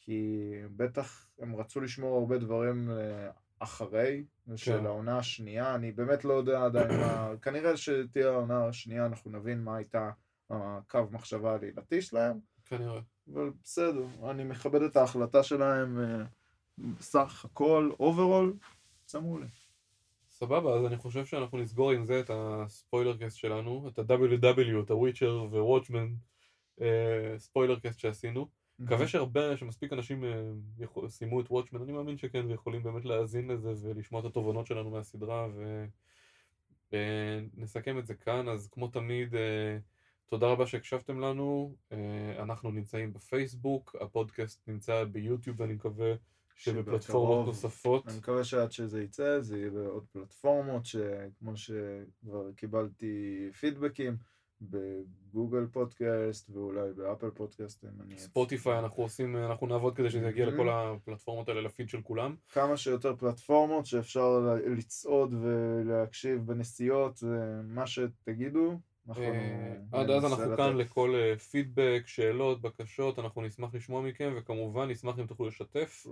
כי בטח הם רצו לשמור הרבה דברים uh, אחרי, של כן. העונה השנייה, אני באמת לא יודע עדיין מה, כנראה שתהיה העונה השנייה, אנחנו נבין מה הייתה הקו מחשבה העלילתי שלהם, כנראה. אבל בסדר, אני מכבד את ההחלטה שלהם, אה, סך הכל, overall, יצא מעולה. סבבה, אז אני חושב שאנחנו נסגור עם זה את ה spoiler cast שלנו, את ה-WW, את הוויצ'ר ווואטשמן spoiler cast שעשינו. מקווה שהרבה, שמספיק אנשים אה, סיימו את וואטשמן, אני מאמין שכן, ויכולים באמת להאזין לזה ולשמוע את התובנות שלנו מהסדרה, ונסכם את זה כאן, אז כמו תמיד, אה, תודה רבה שהקשבתם לנו, אה, אנחנו נמצאים בפייסבוק, הפודקאסט נמצא ביוטיוב, אני מקווה שבפלטפורמות. נוספות. אני מקווה שעד שזה יצא, זה יהיה בעוד פלטפורמות, שכמו שכבר קיבלתי פידבקים, בגוגל פודקאסט ואולי באפל פודקאסט. ספוטיפיי אנחנו עושים, אנחנו נעבוד כדי שזה יגיע Mhm. לכל הפלטפורמות האלה, לפיד של כולם. כמה שיותר פלטפורמות שאפשר לצעוד ולהקשיב בנסיעות, מה שתגידו. אה, עד אז אנחנו. כאן לכל אה, פידבק, שאלות, בקשות, אנחנו נשמח לשמוע מכם, וכמובן נשמח אם תוכלו לשתף.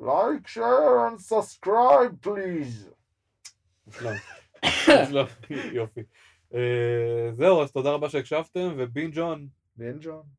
Subscribe, please. מושלם. מושלם. יופי. אה, זהו, אז תודה רבה שהקשבתם, ובינג' און. ואין ג'ון.